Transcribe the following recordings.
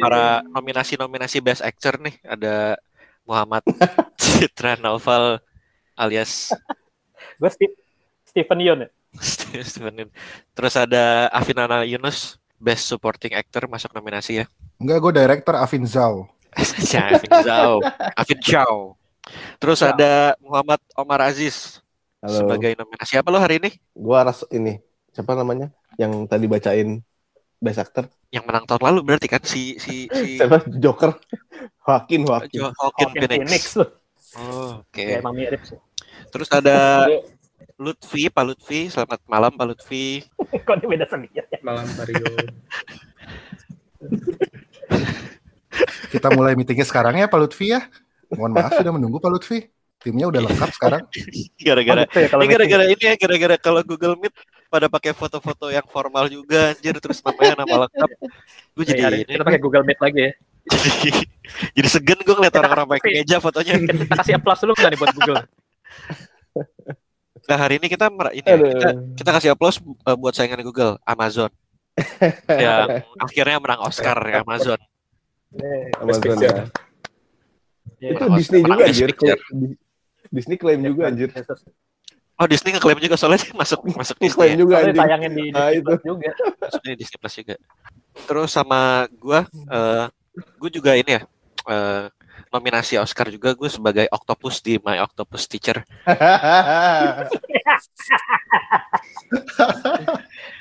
para nominasi-nominasi Best Actor nih ada Muhammad Citra Naufal alias Gue Steve, Stephen Yeun ya. Steven Yeun. Terus ada Afinana Yunus Best Supporting Actor masuk nominasi ya. Enggak, gue director Avin Zhao. Ya, Afin Zhao. Afin Zhao. Terus Zhao. ada Muhammad Omar Aziz Halo. sebagai nominasi apa lo hari ini? Gua ras ini siapa namanya? Yang tadi bacain Best Actor. Yang menang tahun lalu berarti kan si si si Siapa? Joker. Joaquin, Joaquin. Jo- Joaquin Joaquin Phoenix. Phoenix. Oh, Oke. Ya, emang mirip sih. Terus ada Lutfi, Pak Lutfi. Selamat malam Pak Lutfi. Kok dia beda sendiri ya? Malam Mario. Kita mulai meetingnya sekarang ya Pak Lutfi ya. Mohon maaf sudah menunggu Pak Lutfi. Timnya udah lengkap sekarang. Gara-gara Oh, gitu ya, ini gara-gara ini ya gara-gara kalau Google Meet pada pakai foto-foto yang formal juga anjir terus namanya nama lengkap. Gue jadi Ya, hari ini kita pakai Google Meet lagi ya. jadi, jadi segan gue ngeliat orang-orang pakai meja fotonya. Kita kasih applause dulu nggak nih buat Google? Nah hari ini kita ini ya, kita, kita kasih aplaus uh, buat saingan Google Amazon yang akhirnya menang Oscar ya Amazon. Eh, Amazon ya. ya. Itu Disney juga anjir. Disney klaim juga anjir. Oh Disney ngeklaim juga soalnya masuk masuk Disney. Ya. juga Soalnya tayangin di Nah, Disney itu. Plus juga. Masuknya di Disney Plus juga. Terus sama gue, uh, gue juga ini ya uh, nominasi Oscar juga gue sebagai Octopus di My Octopus Teacher.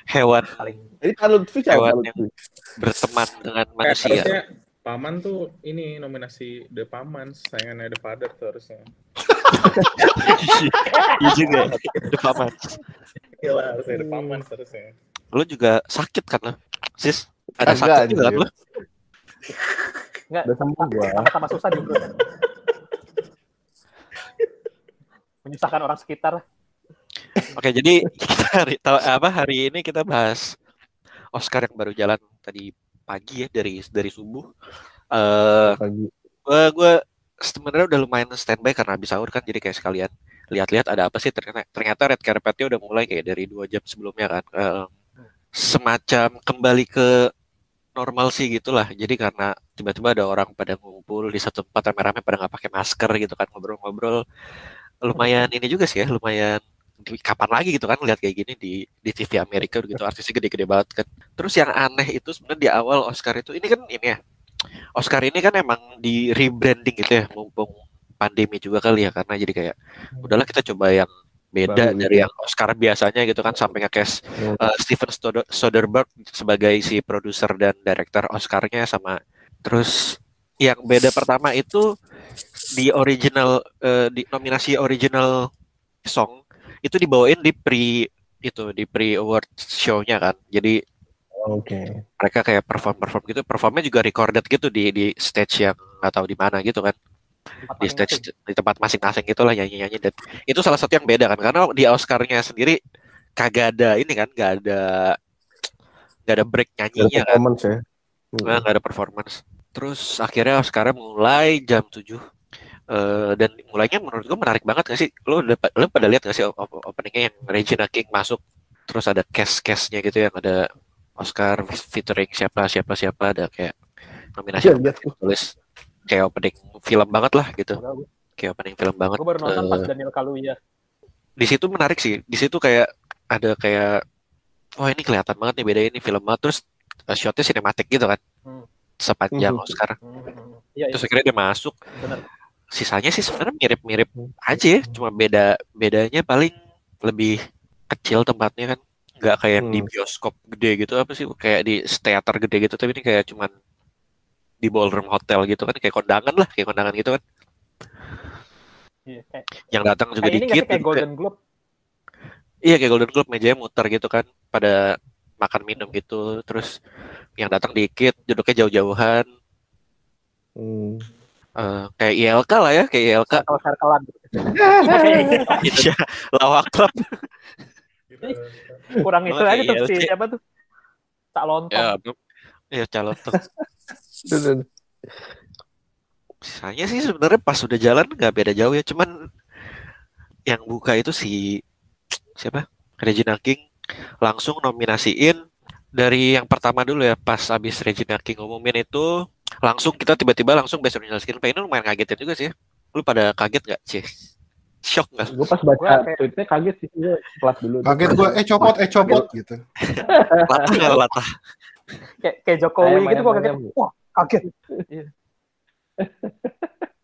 Hewan Paling Ini Pak Lutfi siapa? Hewan Lutfi? berteman dengan Eh, manusia. harusnya Paman tuh ini nominasi The Paman, sayangannya The Father tuh harusnya. Iya juga. The Paman. Iya lah, harusnya The Paman harusnya. Lu juga sakit kan lo? Sis? Ada Kagak, sakit juga kan lo? nggak Udah sembuh gua. sama susah juga. Menyusahkan orang sekitar. Oke, jadi kita hari tahu apa hari ini kita bahas Oscar yang baru jalan tadi pagi ya dari dari subuh. Eh Pagi. gua gua sebenarnya udah lumayan standby karena habis sahur kan jadi kayak sekalian lihat-lihat ada apa sih. Ternyata ternyata red carpetnya udah mulai kayak dari dua jam sebelumnya kan. Eh, semacam kembali ke normal sih gitulah. Jadi karena tiba-tiba ada orang pada ngumpul di satu tempat rame-rame pada nggak pakai masker gitu kan ngobrol-ngobrol. Lumayan ini juga sih ya lumayan kapan lagi gitu kan lihat kayak gini di di TV Amerika gitu artisnya gede-gede banget kan. Terus yang aneh itu sebenarnya di awal Oscar itu ini kan ini ya Oscar ini kan emang di rebranding gitu ya mumpung pandemi juga kali ya karena jadi kayak udahlah kita coba yang beda Baru dari gitu. yang Oscar biasanya gitu kan sampai nge-cast Hmm. uh, Steven Soderbergh sebagai si produser dan director Oscarnya sama terus yang beda pertama itu di original eh, di nominasi original song itu dibawain di pre itu di pre award show-nya kan jadi Oke. mereka kayak perform perform gitu performnya juga recorded gitu di di stage yang nggak tahu di mana gitu kan. Tempat di stage di tempat masing-masing gitulah nyanyi nyanyi dan itu salah satu yang beda kan karena di Oscarnya sendiri kagak ada ini kan nggak ada nggak ada break Ada nyanyinya kan. performance ya. Hmm. Nah, nggak ada performance. Terus akhirnya Oscarnya mulai jam 7 Eh, dan mulainya menurut gua menarik banget gak sih? Lo udah lo pada lihat gak sih op- op- openingnya yang Regina King masuk terus ada cast-castnya gitu yang ada Oscar featuring siapa siapa siapa ada kayak nominasi lihat tuh. tulis kayak opening film banget lah gitu kayak opening film banget Gua baru nonton pas Eh, Daniel Kaluuya. di situ menarik sih di situ kayak ada kayak oh ini kelihatan banget nih beda ini film banget terus uh, shotnya sinematik gitu kan Hmm. sepanjang Mhm. Oscar Hmm, hmm. Iya, iya, terus akhirnya dia masuk benar. sisanya sih sebenarnya mirip-mirip aja ya cuma beda bedanya paling lebih kecil tempatnya kan nggak kayak yang di Hmm. bioskop gede gitu apa sih kayak di teater gede gitu tapi ini kayak cuman di ballroom hotel gitu kan kayak kondangan lah kayak kondangan gitu kan Iya, kayak, yang datang juga kayak ini dikit sih kayak. Golden Globe? Iya kayak Golden Globe mejanya muter gitu kan pada makan minum gitu terus yang datang dikit duduknya jauh-jauhan Hmm. Eh, kayak ILK lah ya kayak ILK Kalau gitu. Indonesia Lawak Club Kurang itu aja tuh kayak si siapa tuh? Cak Lontong. ya ya Duh, sisanya sih sebenarnya pas udah jalan nggak beda jauh ya cuman yang buka itu si siapa Regina King langsung nominasiin dari yang pertama dulu ya pas abis Regina King ngumumin itu langsung kita tiba-tiba langsung best original screenplay ini lumayan ngagetin juga sih ya. Lu pada kaget nggak sih? Shock nggak? Gue pas baca Gua kayak- tweetnya kaget sih, gue kelas dulu. Kaget gue, eh copot, eh copot gitu. Latah nggak latah? Kayak kayak Jokowi gitu gua kaget. Wah, kaget.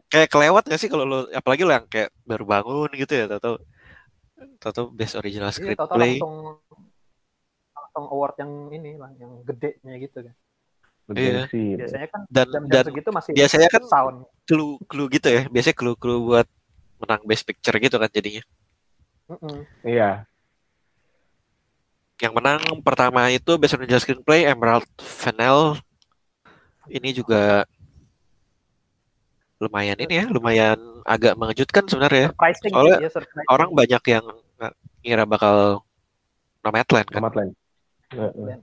Kayak kelewat nggak sih kalau lu apalagi lu yang kayak baru bangun gitu ya tahu tahu best original Iya, screenplay. langsung langsung award yang ini lah, yang gedenya gitu kan. Bergengsi. Biasanya kan Dan jam-jam dan segitu masih biasanya kan sound. clue clue gitu ya. Biasanya clue clue buat menang best picture gitu kan jadinya. Iya. Yang menang pertama itu best original screenplay Emerald Fennell. Ini juga lumayan ini ya, lumayan agak mengejutkan sebenarnya ya. Surprising Soalnya sih, ya, surprising. Orang banyak yang ngira bakal Nomadland kan. Nomadland. Heeh.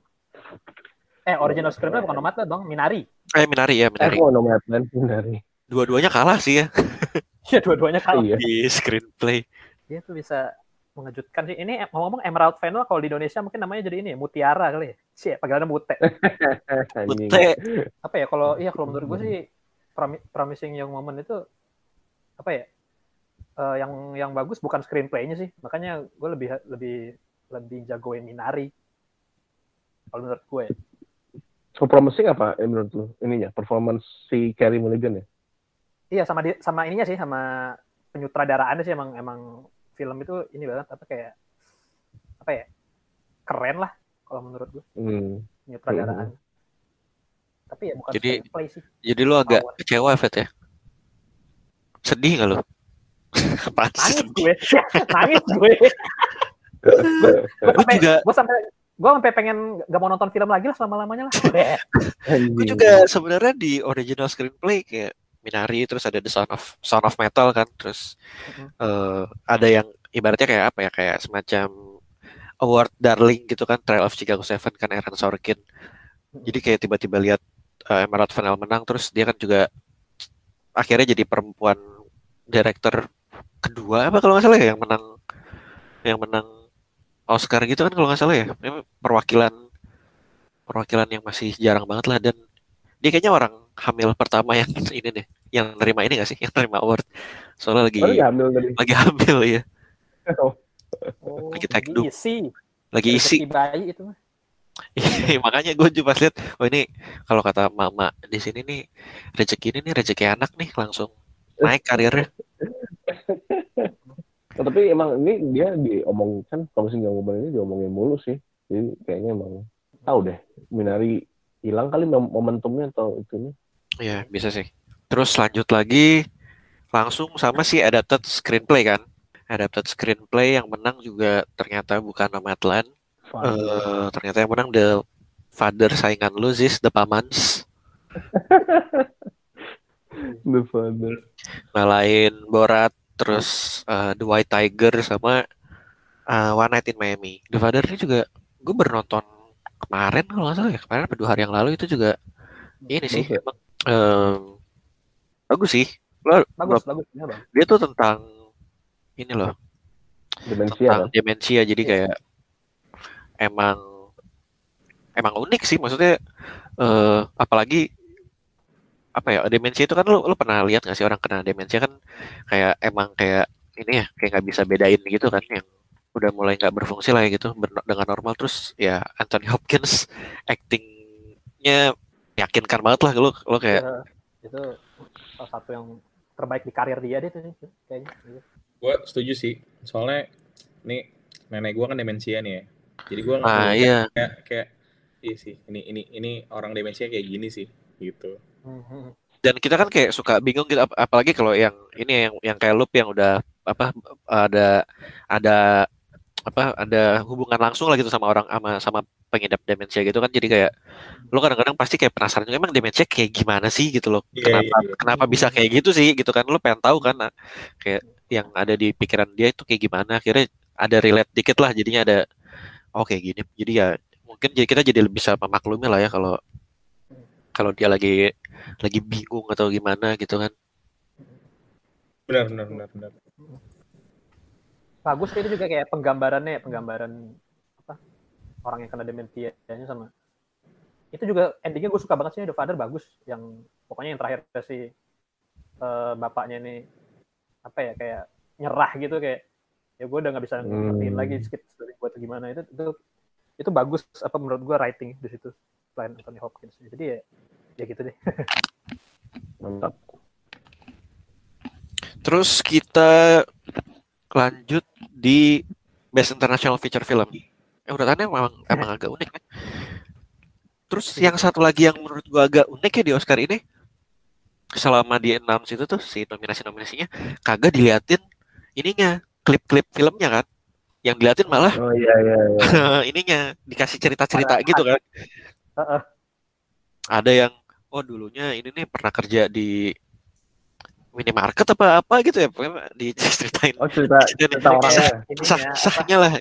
Eh, original screenplay bukan Nomadland dong, Minari. Eh Minari ya, Eh, Minari. kok Nomadland dari? Dua-duanya kalah sih ya Iya, dua-duanya kalah. Iya. di screenplay. Dia tuh bisa mengejutkan sih. Ini eh, ngomong-ngomong Emerald Fennel kalau di Indonesia mungkin namanya jadi ini ya, Mutiara kali ya. Sih, panggilannya Mute. Bute. Apa ya kalau iya kalau menurut gue sih promi- promising young moment itu apa ya? eh, yang yang bagus bukan screenplaynya sih. Makanya gue lebih lebih lebih jagoin Minari. Kalau menurut gue. ya. So promising apa eh, menurut lu? Ininya performance si Carey Mulligan ya? Iya sama di, sama ininya sih sama penyutradaraannya sih emang emang film itu ini banget apa kayak apa ya keren lah kalau menurut gue Hmm. penyutradaraan. Tapi ya bukan Jadi- screenplay sih. Jadi lu agak Awal. kecewa Fet ya? Sedih nggak lu? Nangis gue, nangis gue. gue juga gue sampai gue sampai pengen gak mau nonton film lagi lah selama lamanya lah. gue juga sebenarnya di original screenplay kayak Minari terus ada The Sound of Sound of Metal kan terus Mhm. eh, ada yang ibaratnya kayak apa ya kayak semacam award darling gitu kan Trial of Chicago Seven kan Aaron Sorkin. Jadi kayak tiba-tiba lihat eh, Emerald Fennell menang terus dia kan juga akhirnya jadi perempuan director kedua apa kalau nggak salah ya yang menang yang menang Oscar gitu kan kalau nggak salah ya. Perwakilan perwakilan yang masih jarang banget lah dan dia kayaknya orang hamil pertama yang ini deh yang nerima ini gak sih yang nerima award soalnya lagi Oh, iya, ambil tadi. lagi hamil ya Oh, Lagi take duk. isi. lagi isi bayi itu mah. makanya gue juga pas lihat oh ini kalau kata mama di sini nih rezeki ini nih rezeki anak nih langsung naik karirnya Oh, tapi emang ini dia diomongkan promising young woman ini diomongin mulu sih. Jadi kayaknya emang tahu deh Minari hilang kali mom- momentumnya atau itunya. Ya bisa sih. Terus lanjut lagi langsung sama si adapted screenplay kan. Adapted screenplay yang menang juga ternyata bukan Nomadland Eh, ternyata yang menang The Father saingan lu Ziz The Pamans. The Father. ngalahin Borat terus eh, The White Tiger sama eh, One Night in Miami. The Father ini juga gue baru nonton kemarin kalau nggak salah ya kemarin dua hari yang lalu itu juga ini sih emang em, bagus sih lo Bagus, bagus. Ya, bang. dia tuh tentang ini loh Demensia tentang kan? demensia jadi Iya. kayak emang emang unik sih maksudnya eh apalagi apa ya demensia itu kan lu lu pernah lihat nggak sih orang kena demensia kan kayak emang kayak ini ya kayak nggak bisa bedain gitu kan yang udah mulai nggak berfungsi lah ya gitu dengan normal terus ya Anthony Hopkins actingnya meyakinkan banget lah lu lu kayak Ya, itu salah satu yang terbaik di karir dia deh tuh kayaknya. Gitu. Gue setuju sih. Soalnya nih nenek gue kan demensia nih ya. Jadi gue nggak ah iya kayak kayak iya sih. Ini ini ini orang demensia kayak gini sih gitu. Mhm. dan kita kan kayak suka bingung gitu ap- apalagi kalau yang ini yang yang kayak loop yang udah apa ada ada apa ada hubungan langsung lah gitu sama orang sama sama pengidap demensia gitu kan jadi kayak lu kadang-kadang pasti kayak penasaran juga emang demensia kayak gimana sih? gitu loh. Iya, kenapa iya, iya. kenapa bisa kayak gitu sih? gitu kan. Lu pengen tahu kan nah, kayak yang ada di pikiran dia itu kayak gimana. Akhirnya ada relate dikit lah jadinya ada oh kayak gini. Jadi ya mungkin jadi kita jadi lebih bisa memaklumi lah ya kalau kalau dia lagi lagi bingung atau gimana gitu kan. Benar benar benar benar. Bagus itu juga kayak penggambarannya, ya, penggambaran apa orang yang kena demensia sama itu juga endingnya gue suka banget sih The Father bagus yang pokoknya yang terakhir si eh, bapaknya ini apa ya kayak nyerah gitu kayak ya gue udah nggak bisa Hmm. ngertiin lagi skit story gue atau gimana itu itu itu bagus apa menurut gue writing di situ selain Anthony Hopkins jadi ya ya gitu deh Mantap. Terus kita lanjut di Best International Feature Film. Eh, urutannya emang, emang agak unik kan. Terus yang satu lagi yang menurut gua agak unik ya di Oscar ini, selama di announce itu tuh si nominasi-nominasinya kagak diliatin ininya, klip-klip filmnya kan. Yang diliatin malah Oh iya iya. iya. ininya, dikasih cerita-cerita gitu kan. Heeh. Ada yang, oh dulunya ini nih pernah kerja di minimarket apa apa gitu ya pokoknya diceritain Oh cerita cerita orangnya. Kayak sah ininya, apa, sahnya lah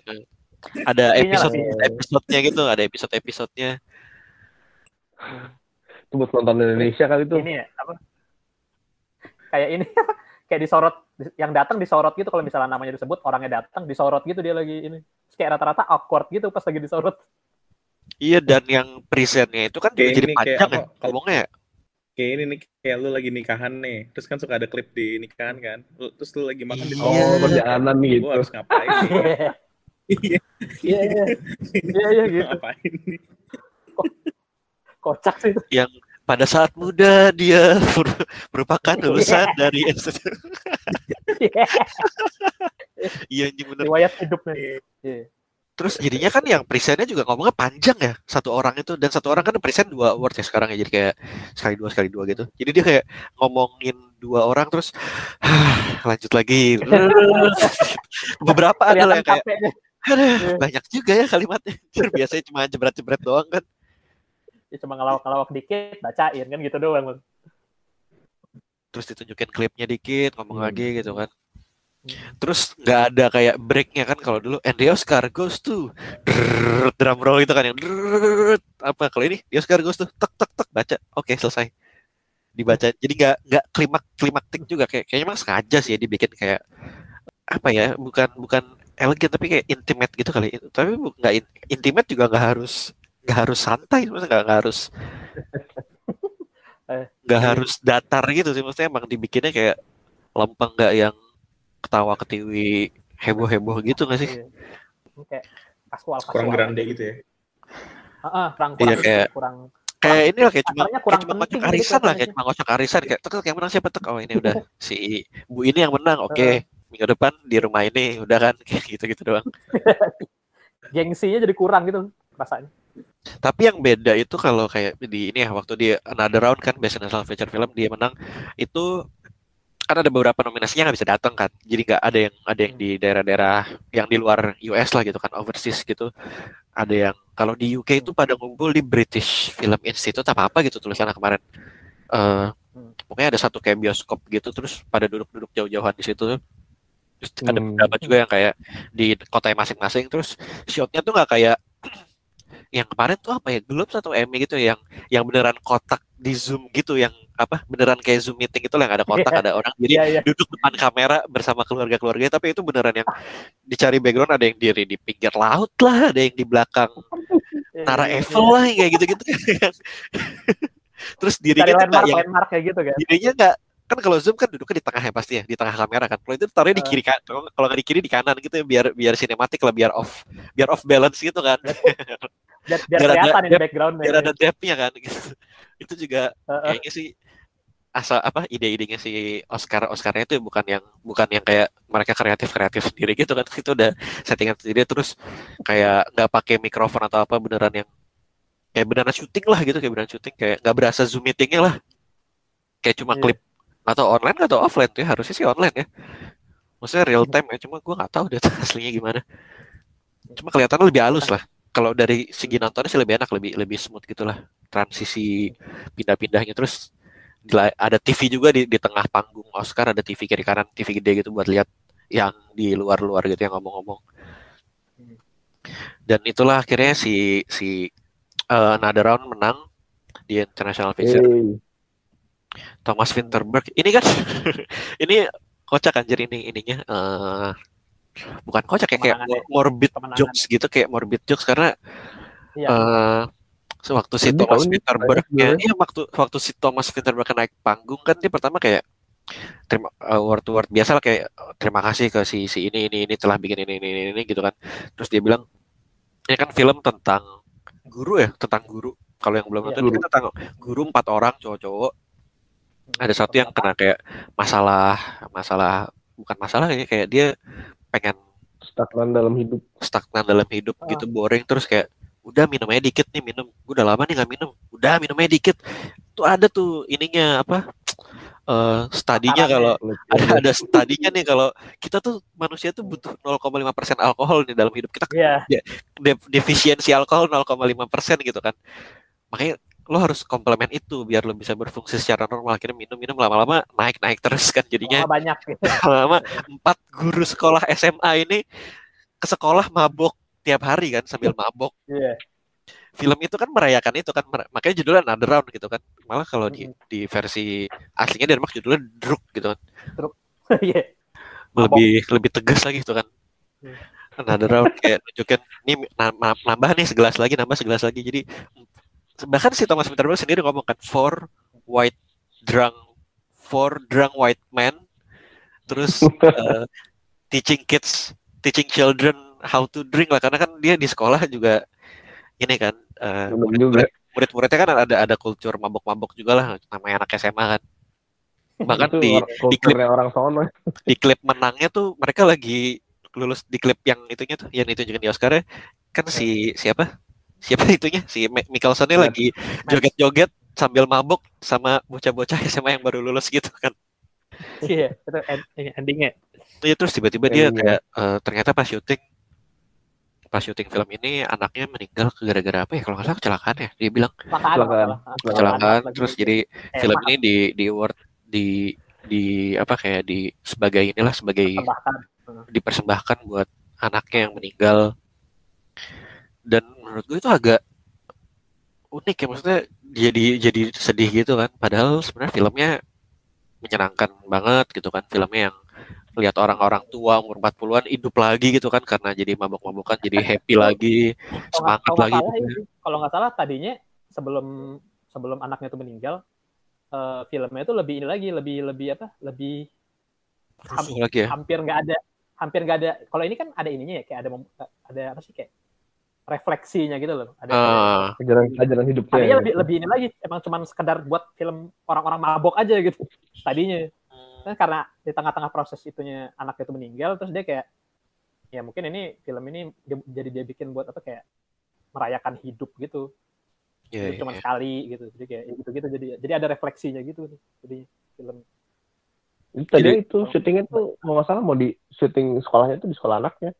ada episode iya. episodenya gitu ada episode episodenya Itu buat nonton Indonesia kali itu. ini ya apa kayak ini kayak disorot yang datang disorot gitu kalau misalnya namanya disebut orangnya datang disorot gitu dia lagi ini Terus kayak rata-rata awkward gitu pas lagi disorot iya dan yang presentnya itu kan juga Kayak jadi ini, kayak panjang ya ngomongnya ya Kayak ini nih, kayak lu lagi nikahan nih. Terus kan suka ada klip di nikahan kan. Lu- Terus lu lagi makan di Iya. Oh perjalanan gitu. Gua harus ngapain nih? Iya, iya iya iya iya gitu ngapain nih? Kocak sih itu. Pada saat muda dia merupakan lulusan dari institut iya. Anjing bener. Riwayat hidupnya. Iya. Terus jadinya kan yang presentnya juga ngomongnya panjang ya satu orang itu. Dan satu orang kan present dua award ya sekarang ya jadi kayak sekali dua sekali dua gitu. Jadi dia kayak ngomongin dua orang terus lanjut lagi. Beberapa ada yang kayak Iya. banyak juga ya kalimatnya. Biasanya cuma jebret-jebret doang kan. Ya cuma ngelawak-ngelawak dikit bacain kan gitu doang Bang. Terus ditunjukin klipnya dikit, ngomong Hmm. lagi gitu kan. Terus nggak ada kayak breaknya kan kalau dulu and the Oscar goes to drum roll itu kan yang drrrr, apa kalau ini the Oscar goes to tek tek tek baca oke selesai dibaca jadi nggak nggak klimak klimaktik juga kayak kayaknya emang sengaja sih ya dibikin kayak apa ya bukan bukan elegan tapi kayak intimate gitu kali tapi nggak in- intimate juga nggak harus nggak harus santai maksudnya nggak nggak harus Eh, nggak iya. harus datar gitu sih maksudnya emang dibikinnya kayak lempeng nggak yang ketawa ketiwi heboh heboh gitu nggak sih? Iya. kayak kasual kasual Kurang grande gitu ya. Heeh, kurang Iya, kurang kayak- kurang kayak ini lah kayak cuma kurang kayak cuma ngocok gitu arisan lah kayak cuma ngocok arisan kayak tek yang menang siapa tek? Oh ini udah si bu ini yang menang oke. Minggu depan di rumah ini udah kan? Kayak gitu gitu doang. Gengsinya jadi kurang gitu rasanya Tapi yang beda itu kalau kayak di ini ya waktu di Another Round kan Best International Feature Film dia menang itu kan ada beberapa nominasinya nggak bisa datang kan. Jadi nggak ada yang ada yang di daerah-daerah yang di luar US lah gitu kan overseas gitu. Ada yang kalau di UK itu pada ngumpul di British Film Institute apa apa gitu tulisannya kemarin. Eh pokoknya ada satu kayak bioskop gitu terus pada duduk-duduk jauh-jauhan di situ. Terus ada Hmm. beberapa juga yang kayak di kotanya masing-masing terus shotnya tuh nggak kayak yang kemarin tuh apa ya Globes atau Emmy gitu yang yang beneran kotak di zoom gitu yang apa beneran kayak zoom meeting itu yang ada kotak Iya. ada orang jadi iya iya. duduk depan kamera bersama keluarga-keluarga tapi itu beneran yang dicari background ada yang diri di pinggir laut lah ada yang di belakang Nara Iya, iya, Eiffel lah kayak gitu-gitu. Terus Cari dirinya tuh yang kayak gitu kan? dirinya nggak kan kalau zoom kan duduknya di tengah ya pasti ya di tengah kamera kan. Kalau itu taruhnya di kiri kan kalau kalau nggak di kiri di kanan gitu ya biar biar sinematik lah biar off biar off balance gitu kan biar, biar kelihatan ini biar- backgroundnya biar ada depth-nya kan gitu. itu juga kayaknya sih asal apa ide-idenya si Oscar Oscarnya itu bukan yang bukan yang kayak mereka kreatif kreatif sendiri gitu kan. Itu udah settingan sendiri terus kayak nggak pakai mikrofon atau apa beneran yang kayak beneran syuting lah gitu kayak beneran syuting kayak nggak berasa zoom meetingnya lah. Kayak cuma Iya. klip atau online atau offline tuh ya harusnya sih online ya. Maksudnya real time ya cuma gue nggak tahu deh aslinya gimana. Cuma kelihatan lebih halus lah kalau dari segi nontonnya sih lebih enak lebih lebih smooth gitulah. Transisi pindah-pindahnya. Terus ada TV juga di, di tengah panggung Oscar ada TV kiri kanan TV gede gitu buat lihat yang di luar-luar gitu yang ngomong-ngomong. Dan itulah akhirnya si si uh, Another Round menang di International Feature. Hey. Thomas Winterberg. Ini kan ini kocak anjir ini ininya eh bukan kocak ya kayak Kemenangannya. morbid Kemenangan. jokes gitu kayak morbid jokes karena Iya. eh Waktu si Thomas ini, Winterberg banyak ya, iya waktu waktu si Thomas Winterberg naik panggung kan dia pertama kayak terima uh, word to word biasa lah kayak uh, terima kasih ke si si ini ini ini telah bikin ini ini ini, ini gitu kan. Terus dia bilang ini kan film tentang guru ya, tentang guru. Kalau yang belum Iya, nonton ini tentang guru empat orang cowok-cowok. Ada satu yang kena kayak masalah masalah bukan masalah ya kayak dia pengen stagnan dalam hidup. stagnan dalam hidup Ah. gitu boring terus kayak udah minum aja dikit nih minum gue udah lama nih nggak minum udah minum aja dikit tuh ada tuh ininya apa eh studinya kalau ada ada studinya nih kalau kita tuh manusia tuh butuh 0,5% alkohol nih dalam hidup kita Iya. de- defisiensi alkohol 0,5% gitu kan makanya lo harus komplement itu biar lo bisa berfungsi secara normal. Akhirnya minum-minum lama-lama naik-naik terus kan jadinya. Wah, banyak gitu. lama empat guru sekolah SMA ini ke sekolah mabok tiap hari kan sambil mabok. Iya. film itu kan merayakan itu kan makanya judulnya Another Round gitu kan. Malah kalau di di versi aslinya Denmark judulnya Druk gitu kan. Iya. lebih lebih tegas lagi gitu kan. Hmm. Another Round kayak nunjukin ini na- na- nambah nih segelas lagi nambah segelas lagi. Jadi bahkan si Thomas Winterberg sendiri ngomong kan for white drunk for drunk white men. Terus eh, teaching kids teaching children how to drink lah. Karena kan dia di sekolah juga ini kan Bener juga. murid-muridnya kan ada ada kultur mabok-mabok juga lah namanya anak SMA kan. Bahkan Itu di or- kulturnya orang sono. di klip menangnya tuh mereka lagi lulus di klip yang itunya tuh yang ditunjukin di Oscar kan si siapa siapa itunya? Si Mikkelsonnya Matt. lagi joget-joget sambil mabok sama bocah-bocah SMA yang baru lulus gitu kan. Iya, itu end- endingnya. Iya terus tiba-tiba dia kayak eh, ternyata pas syuting pas syuting film ini anaknya meninggal gara-gara apa ya? Kalau nggak salah kecelakaan ya dia bilang. Kecelakaan. Kecelakaan. terus jadi eh, film ini di di award di di apa kayak di sebagai inilah sebagai dipersembahkan buat anaknya yang meninggal dan menurut gue itu agak unik ya maksudnya jadi jadi sedih gitu kan. Padahal sebenarnya filmnya menyenangkan banget gitu kan. Filmnya yang lihat orang-orang tua umur 40-an hidup lagi gitu kan karena jadi mabok-mabokan jadi happy lagi semangat kalau lagi salah gitu. ini, kalau nggak salah tadinya sebelum sebelum anaknya itu meninggal eh, filmnya itu lebih ini lagi lebih lebih apa lebih Rusuh lagi ya? hampir nggak ada hampir nggak ada. Kalau ini kan ada ininya ya kayak ada ada apa sih kayak refleksinya gitu loh ada Ah, Ajaran ajaran hidupnya. tadinya ya. lebih lebih ini lagi emang cuman sekedar buat film orang-orang mabok aja gitu tadinya kan karena di tengah-tengah proses itunya anak itu meninggal terus dia kayak ya mungkin ini film ini dia- jadi dia bikin buat apa kayak merayakan hidup gitu iya, Hidup iya, cuma iya. sekali gitu jadi kayak gitu gitu jadi jadi ada refleksinya gitu jadi film Itu tadi Jadi- itu syutingnya tuh mau nggak salah mau di syuting sekolahnya tuh di sekolah anaknya.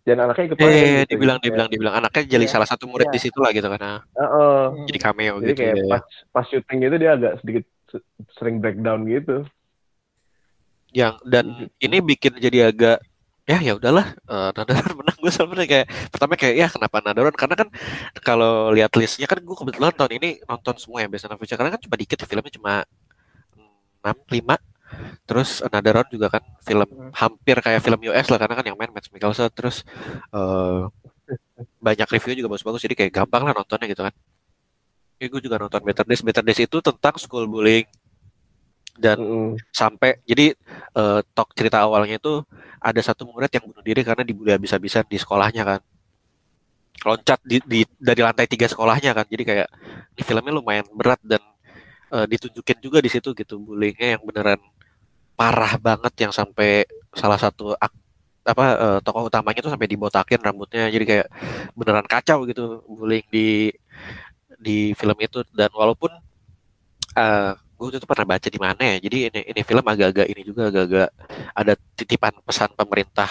Dan anaknya ikut Eh, main dibilang, gitu. dibilang, Kayak, dibilang, anaknya jadi Iya. salah satu murid Iya. di situ lah gitu kan, ah, "Heeh." jadi cameo Jadi gitu. kayak ya. pas pas syuting itu dia agak sedikit se- sering breakdown gitu. yang dan Gitu. ini bikin jadi agak ya ya udahlah eh, Nadaron menang gue sebenarnya kayak pertama kayak ya kenapa Nadaron karena kan kalau lihat listnya kan gue kebetulan tahun ini nonton semua ya Future karena kan cuma dikit ya, filmnya cuma 6 5 terus Nadaron juga kan film Hmm. hampir kayak film US lah karena kan yang main Matt Mikkelsen terus eh, banyak review juga bagus-bagus jadi kayak gampang lah nontonnya gitu kan. Ya gue juga nonton Better Days. Better Days itu tentang school bullying. Dan Mm-mm. sampai jadi eh, tok cerita awalnya itu ada satu murid yang bunuh diri karena dibully habis-habisan di sekolahnya kan. Loncat di, di- dari lantai tiga sekolahnya kan. Jadi kayak ini filmnya lumayan berat dan eh, ditunjukin juga di situ gitu bullyingnya yang beneran parah banget yang sampai salah satu ak- apa eh, tokoh utamanya tuh sampai dibotakin rambutnya jadi kayak beneran kacau gitu bullying di di film itu dan walaupun eh gue itu pernah baca di mana ya jadi ini ini film agak-agak ini juga agak-agak ada titipan pesan pemerintah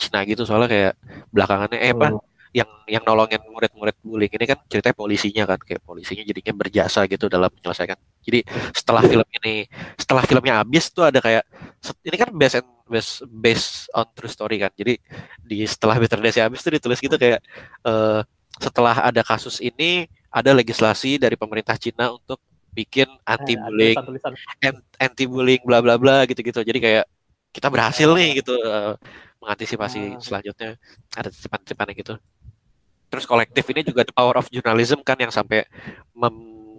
Cina gitu soalnya kayak belakangannya eh apa Hmm. Yang yang nolongin murid-murid bullying. Ini kan ceritanya polisinya kan kayak polisinya jadinya berjasa gitu dalam menyelesaikan. Jadi setelah film ini setelah filmnya habis tuh ada kayak ini kan based and based, based on true story kan. Jadi di setelah Better Days habis tuh ditulis gitu kayak eh, setelah ada kasus ini ada legislasi dari pemerintah Cina untuk bikin anti bullying anti bullying bla bla bla gitu gitu jadi kayak kita berhasil nih gitu eh, mengantisipasi Ah. selanjutnya. Ada titipan-titipan gitu terus kolektif ini juga the power of journalism kan yang sampai mem,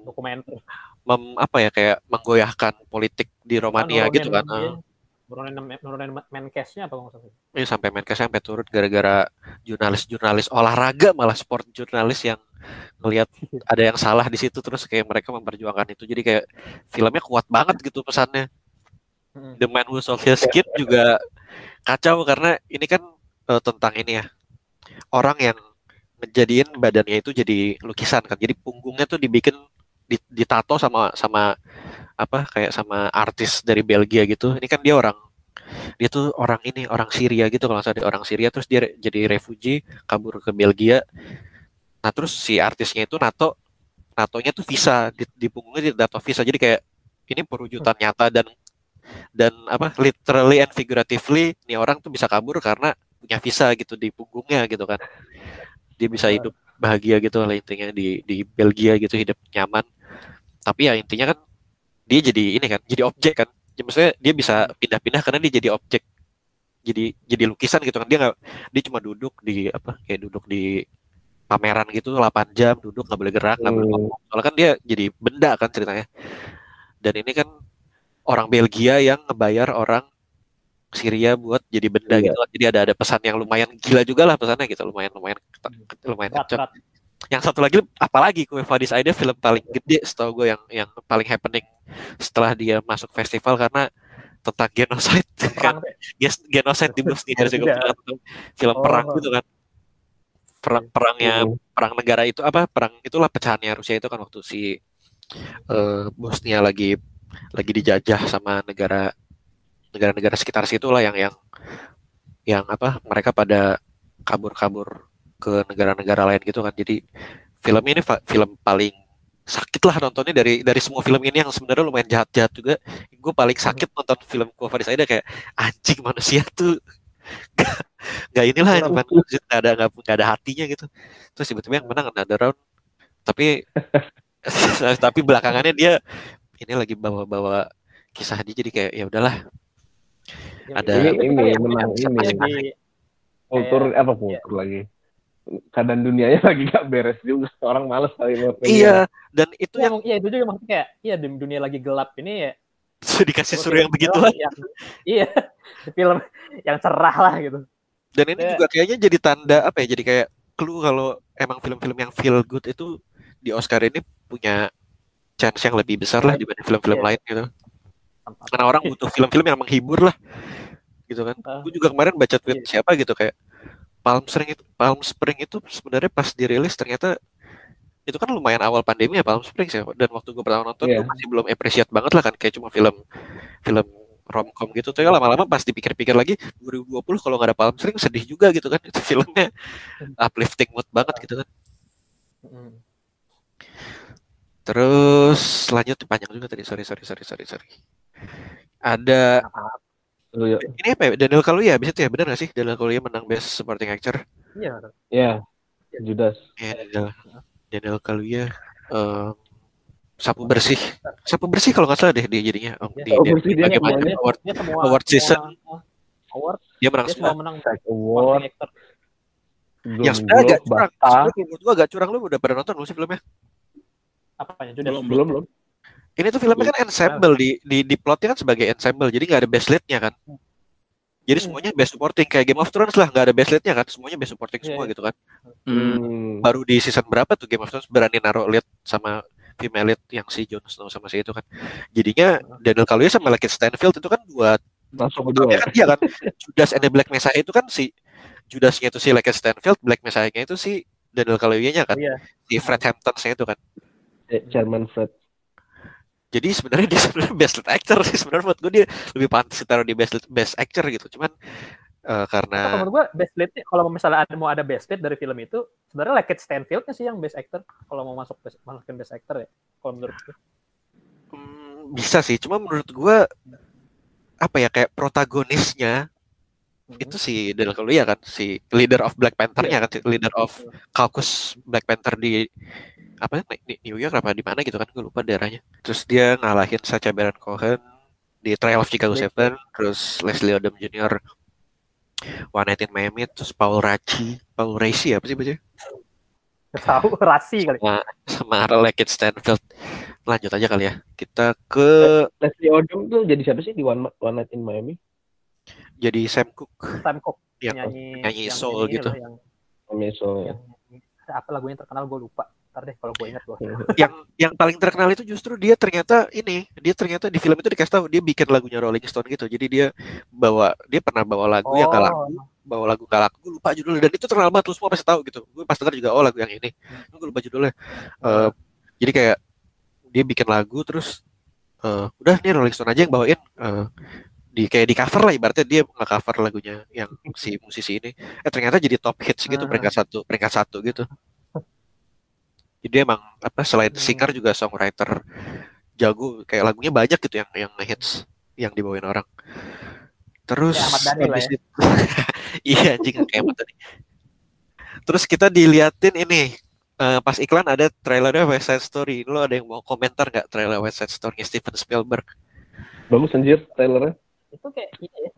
dokumenter mem- apa ya kayak menggoyahkan politik di Romania nurunin- gitu kan. iya, Eh, nurunin nurunin main-cashnya apa nggak salah ini sampai Menkes sampai turun gara-gara jurnalis-jurnalis olahraga malah sport jurnalis yang ngelihat ada yang salah di situ terus kayak mereka memperjuangkan itu. Jadi kayak filmnya kuat banget gitu pesannya. Mm. The Man Who Sold His Kid juga kacau karena ini kan eh, tentang ini ya orang yang ngejadiin badannya itu jadi lukisan kan jadi punggungnya tuh dibikin di- ditato sama sama apa kayak sama artis dari Belgia gitu. Ini kan dia orang dia tuh orang ini orang Syria gitu kalau dia orang Syria terus dia jadi refugee kabur ke Belgia. Nah terus si artisnya itu nato natonya tuh visa. Di, di punggungnya ditato visa. Jadi kayak ini perwujudan nyata dan dan apa literally and figuratively nih orang tuh bisa kabur karena punya visa gitu di punggungnya gitu kan dia bisa hidup bahagia gitu lah intinya di di Belgia gitu hidup nyaman. Tapi ya intinya kan dia jadi ini kan jadi objek kan. Ya, maksudnya dia bisa pindah-pindah karena dia jadi objek. Jadi jadi lukisan gitu kan. Dia nggak dia cuma duduk di apa kayak duduk di pameran gitu 8 jam duduk nggak boleh gerak nggak boleh Hmm. ngomong. Soalnya kan dia jadi benda kan ceritanya. Dan ini kan orang Belgia yang ngebayar orang Syria buat jadi benda Iya. gitu lah. jadi ada ada pesan yang lumayan gila juga lah pesannya gitu lumayan lumayan lumayan berat kenceng berat yang satu lagi apalagi Kue Fadis Aida film paling gede setahu gue yang yang paling happening setelah dia masuk festival karena tentang genocide kan. Yes, genocide di Bosnia Herzegovina Iya. Film Oh. perang gitu kan perang perangnya Hmm. perang negara itu apa perang itulah pecahannya Rusia itu kan waktu si eh, Bosnia lagi lagi dijajah sama negara negara-negara sekitar situ lah yang yang yang apa mereka pada kabur-kabur ke negara-negara lain gitu kan. Jadi film ini film paling sakit lah nontonnya dari dari semua film ini yang sebenarnya lumayan jahat-jahat juga. Gue paling sakit nonton film Kuafadis Aida kayak anjing manusia tuh gak, gak inilah manusia nggak ada nggak nggak ada hatinya gitu. Terus tiba-tiba yang menang another round. Tapi tapi belakangannya dia ini lagi bawa-bawa kisah dia jadi kayak ya udahlah ada Ini ini bisa ini kultur apa kultur lagi. Keadaan dunianya lagi gak beres juga. Orang males kali nonton. iya dan itu Iya, yang iya itu juga maksudnya kayak iya dunia lagi gelap ini ya dikasih suruh yang begituan yang, iya film yang cerah lah gitu dan ini Ya. juga kayaknya jadi tanda apa ya jadi kayak clue kalau emang film-film yang feel good itu di Oscar ini punya chance yang lebih besar lah dibanding film-film Iya. lain gitu. Karena orang butuh film-film yang menghibur lah. Gitu kan. Ah. gue juga kemarin baca tweet Iya. siapa gitu kayak Palm Spring itu Palm Spring itu sebenarnya pas dirilis ternyata itu kan lumayan awal pandemi ya Palm Springs ya dan waktu gue pertama nonton gue masih belum appreciate banget lah kan kayak cuma film film romcom gitu. Tuh ya lama-lama pas dipikir-pikir lagi 2020 kalau nggak ada Palm Springs sedih juga gitu kan. Itu filmnya uplifting mood banget gitu kan. Terus lanjut panjang juga tadi. Sorry sorry sorry sorry sorry ada Lu ya. ini apa ya? Daniel Kaluuya bisa tuh ya? Benar gak sih? Daniel Kaluuya menang Best Supporting Actor. Iya. Ya. Judas. ya Daniel. Daniel Kaluuya eh, sapu bersih. Sapu bersih kalau nggak salah deh dia jadinya. Oh, Iya, di, bersih dia bagaimana semuanya. award dia semua Award semua- season. award. Dia menang dia semua. semua menang Award. yang sebenarnya agak curang. Sebenarnya menurut gua agak curang. Lu udah pada nonton belum sih filmnya? Apanya? Judas? Belum, Belum, belum. Ini tuh filmnya kan ensemble di di di plotnya kan sebagai ensemble jadi nggak ada best lead-nya kan jadi Hmm. semuanya best supporting kayak Game of Thrones lah nggak ada best lead-nya kan semuanya best supporting Iya, semua iya. gitu kan Hmm. baru di season berapa tuh Game of Thrones berani naruh lead sama female lead yang si Jon Snow sama si itu kan jadinya Daniel Kaluuya sama Lakeith Stanfield itu kan dua Langsung berdua. kan dia kan Judas and the Black Messiah itu kan si Judasnya itu si Lakeith Stanfield Black Messiah-nya itu si Daniel Kaluuya-nya kan iya si Fred Hampton-nya itu kan Eh, Chairman Fred. Jadi sebenarnya dia sebenarnya best lead actor sih sebenarnya buat gue dia lebih pantas ditaruh di best lead, best actor gitu. Cuman Atau karena kalau menurut gua best lead kalau misalnya ada mau ada best lead dari film itu sebenarnya Lakeith Stanfield sih yang best actor kalau mau masuk best, masukin best actor ya kalau menurut gue hmm, bisa sih. Cuma menurut gue apa ya kayak protagonisnya itu si Daniel Kaluuya kan si leader of Black Panther-nya kan si leader of caucus Black Panther di apa di New York apa di mana gitu kan gue lupa daerahnya terus dia ngalahin Sacha Baron Cohen di Trial of Chicago Seven terus Leslie Odom Jr. One Night in Miami terus Paul Raci Paul Raci apa sih Nggak tahu rasi kali. sama Lekit Stanfield. Lanjut aja kali ya. Kita ke Leslie Odom tuh jadi siapa sih di One, One Night in Miami? jadi Sam Cooke Sam Cooke yang nyanyi nyanyi yang soul gitu. loh, yang, Miso. yang apa lagunya terkenal gue lupa. Ntar deh kalau gue ingat gue. yang yang paling terkenal itu justru dia ternyata ini dia ternyata di film itu dikasih tahu dia bikin lagunya Rolling Stone gitu. Jadi dia bawa dia pernah bawa lagu yang gak lagu bawa lagu gak lagu gue lupa judulnya. Dan itu terkenal banget lu semua pasti tahu gitu. Gue pas denger juga oh lagu yang ini. Gue lupa judulnya. Eh, jadi kayak dia bikin lagu terus eh, udah nih Rolling Stone aja yang bawain eh, di kayak di cover lah ibaratnya. Dia nggak cover lagunya yang si musisi ini. Eh ternyata jadi top hits gitu Ah. peringkat satu peringkat satu gitu jadi emang apa selain Hmm. singer juga songwriter jago kayak lagunya banyak gitu yang yang hits yang dibawain orang terus Ya, Ahmad Dhani lah itu- iya anjing kayak Ahmad Dhani. terus kita diliatin ini eh, pas iklan ada trailernya West Side Story lo ada yang mau komentar nggak trailer West Side Story Steven Spielberg Bagus anjir trailernya. itu kayak ini ya,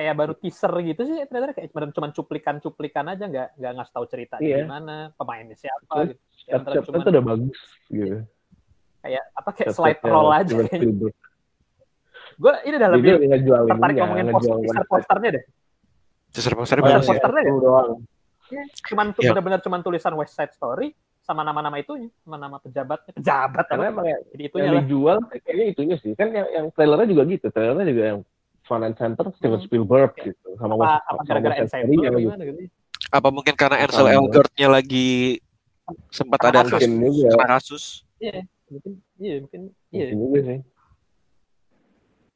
kayak, baru teaser gitu sih ternyata kayak cuma cuplikan-cuplikan aja nggak nggak ngasih tahu ceritanya Iya. gimana pemainnya siapa Iya. gitu Yang Step-step cuman itu udah bagus gitu. kayak apa kayak slide roll aja gue ini udah lebih tertarik ngomongin ngejual poster, teaser posternya deh teaser posternya bagus iya. ya posternya Itu doang. cuman tuh Iya. benar-benar cuman tulisan West Side Story sama nama-nama itunya sama nama pejabatnya pejabat Karena emang ya, jadi itunya yang dijual kayaknya itunya sih. Kan yang, yang trailernya juga gitu. Trailernya juga yang Fun and Center Steven Hmm. Spielberg gitu. Sama apa, apa sama gara-gara apa gitu apa mungkin karena Ansel Sama. Elgort-nya lagi sempat ada kasus. kasus juga. mungkin iya mungkin iya Mungkin juga sih.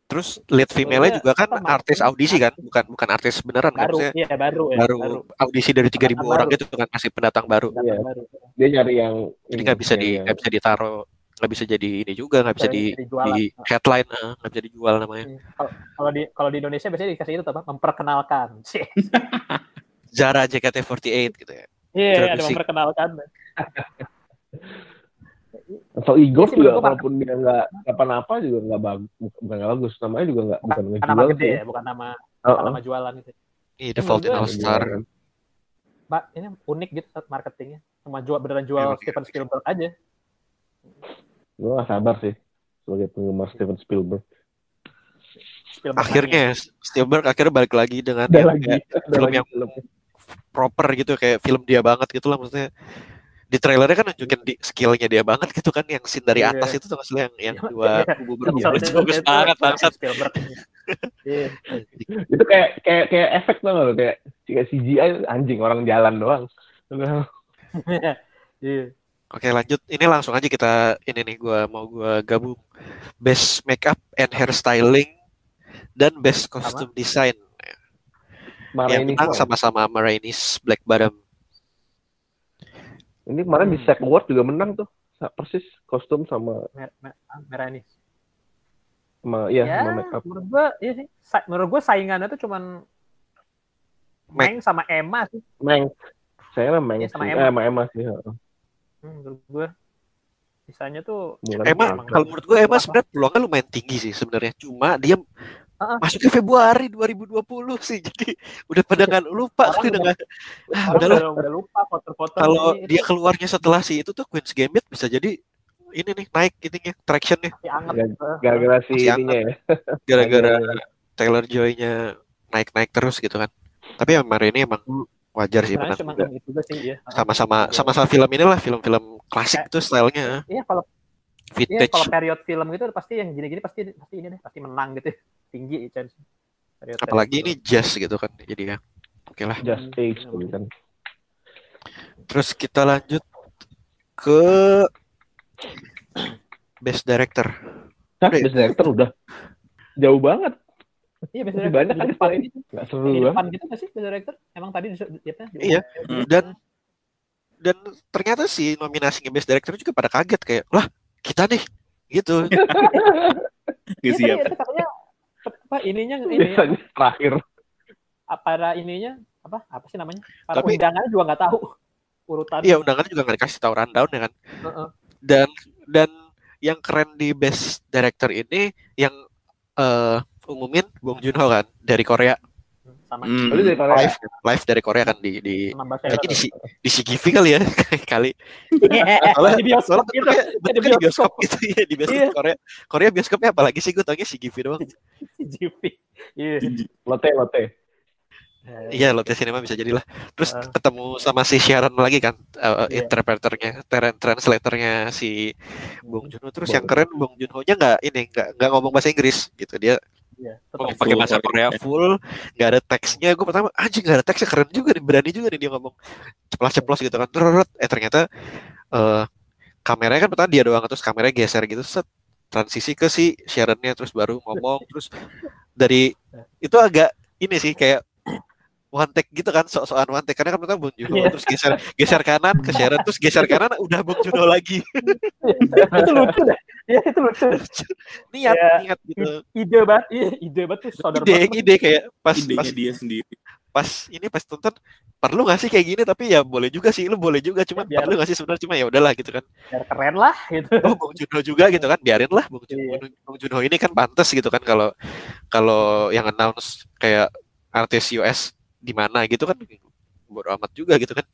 terus lead female-nya Soalnya juga kan Martin? artis audisi kan bukan bukan artis beneran kan baru maksudnya iya baru ya baru, audisi dari 3000 Pendatang orang baru. gitu kan masih pendatang baru Iya. baru Dia nyari yang jadi ini, nggak bisa di nggak bisa ditaruh nggak bisa jadi ini juga nggak bisa Bisa di di headline eh, nggak bisa dijual namanya Hmm. Kalau kalau di kalau di Indonesia biasanya dikasih itu apa? Memperkenalkan. Sih. Zara JKT48 gitu ya Iya, ada Introducing. memperkenalkan. Atau Igor Iya sih, juga walaupun dia nggak apa-apa juga nggak bagus, bukan nggak bagus. Namanya juga nggak bukan Bukan ngejual nama gede sih. ya, bukan nama bukan oh. nama jualan gitu. ini The Fault in gua Star Mbak, ini unik gitu marketingnya. Sama jual beneran jual Iya, Steven Spielberg aja. Gue gak sabar sih sebagai penggemar Steven Spielberg. Spielberg akhirnya Spielberg akhirnya balik lagi dengan yang lagi, kayak film lagi yang film. proper gitu kayak film dia banget gitu lah maksudnya di trailernya kan nunjukin di skillnya dia banget gitu kan yang scene dari Iya. atas itu tuh maksudnya yang yang Iya. dua Iya. kubu berbeda itu bagus banget bangsat Spielberg. Iya. Itu kayak kayak kayak efek tuh nggak lo kayak kayak CGI anjing orang jalan doang. Iya. Oke lanjut, ini langsung aja kita ini nih gua mau gua gabung best makeup and hairstyling dan best costume design Marah yang menang sama-sama Marainis Black Bottom. Ini kemarin di Hmm. SAG Award juga menang tuh. Persis kostum sama Mer- mer- merah ini. sama iya Ya, sama makeup. menurut gua iya sih. Sa- menurut gua saingannya tuh cuman. Meng sama Emma sih. Meng. Saya mah Meng Iya, sama sih. Emma. Eh, sama Emma sih. Hmm, menurut gua sisanya tuh Emma, sama. kalau menurut gue Emma sebenarnya peluangnya lumayan tinggi sih sebenarnya. Cuma dia Ah. masuk ke Februari 2020 sih. Jadi udah pada nggak lupa sih dengan udahlah. udah, udah lupa foto-foto kalau dia keluarnya setelah si itu tuh Queen's Gambit bisa jadi ini nih naik ininya tractionnya Eh, Gara-gara si ininya ya. gara-gara Taylor Joy-nya naik-naik terus gitu kan. Tapi yang kemarin ini emang wajar sih cuma juga. itu juga sih ya. Sama-sama sama-sama film inilah film-film klasik tuh stylenya Iya kalau iya vintage. kalau period film gitu pasti yang gini-gini pasti pasti ini deh pasti menang gitu. Tinggi chance. Period- Apalagi period ini jazz gitu kan. Jadi ya. Oke lah. Just Age gitu kan. Terus kita lanjut ke Best Director. Hah? Best Director udah jauh banget. Iya Masih biasanya banyak di kan depan yang gitu. Di seru banget. depan gitu nggak sih best director? Emang tadi di, di, di Iya, di- dan dan ternyata si nominasinya Best Director juga pada kaget kayak lah kita nih gitu. Iya, Gak siap. apa ininya ini Biasanya terakhir. apa, para ininya apa apa sih namanya? Para Tapi- undangannya juga nggak tahu urutan. Iya undangan juga nggak dikasih tahu rundown ya kan. Heeh. Dan dan yang keren di Best Director ini yang eh umumin Bong Joon Ho kan dari Korea. sama Hmm. Berarti dari Korea. live live dari Korea kan di di kayaknya di di CGV kali ya kali Di bioskop soalnya gitu. di bioskop gitu ya di bioskop Iya. Korea Korea bioskopnya apalagi sih gue taunya CGV doang CGV. Iya. Lotte, Lotte. iya Lotte Cinema bisa jadilah terus Ah. ketemu sama si Sharon lagi kan uh, Iya. interpreternya tra- translatornya si Bong Joon Ho terus Bong yang keren Bong Joon Ho nya nggak ini nggak nggak ngomong bahasa Inggris gitu dia Iya. ngomong Tetap. pakai bahasa Korea. Korea full nggak ada teksnya gue pertama anjing nggak ada teksnya keren juga nih berani juga nih dia ngomong ceplos-ceplos gitu kan terus eh ternyata eh kameranya kan pertama dia doang terus kameranya geser gitu set transisi ke si Sharonnya terus baru ngomong terus dari itu agak ini sih kayak one take gitu kan sok-sokan one take karena kan pertama Bong Joon Ho Iya. terus geser geser kanan ke Sharon terus geser kanan udah Bong Joon Ho lagi itu lucu deh. Iya, itu lucu. niat Iya. niat gitu Ide banget, iya, ide banget tuh saudara ide banget. ide kayak pas idenya pas dia sendiri. pas ini pas tonton perlu nggak sih kayak gini tapi ya boleh juga sih lu boleh juga cuma Ya, biar- perlu nggak sih sebenarnya cuma ya udahlah gitu kan Biar keren lah gitu. oh Bong Joon Ho juga gitu kan biarin lah Bong Joon Iya. Bong Joon Ho ini kan pantas gitu kan kalau kalau yang announce kayak artis US di mana gitu kan. Bodo amat juga gitu kan.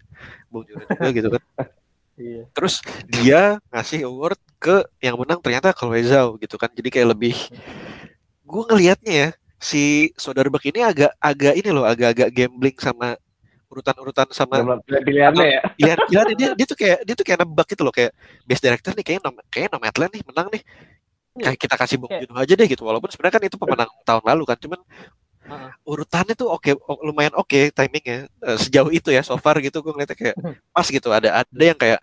Ho juga gitu kan. Iya. terus dia ngasih award ke yang menang ternyata Zhao gitu kan. Jadi kayak lebih gue ngelihatnya ya si saudara Bak ini agak agak ini loh agak-agak gambling sama urutan-urutan sama Pilihan- Pilihannya ya. pilihan pilihan dia dia tuh kayak dia tuh kayak nebak gitu loh kayak best director nih kayaknya nom kayaknya Nomadland nih menang nih. Kayak kita kasih Bong Kayak- Joon aja deh gitu walaupun sebenarnya kan itu pemenang tahun lalu kan cuman Heeh. urutannya tuh oke o- lumayan oke timingnya Eh, sejauh itu ya so far gitu gue ngeliatnya kayak pas gitu. Ada ada yang kayak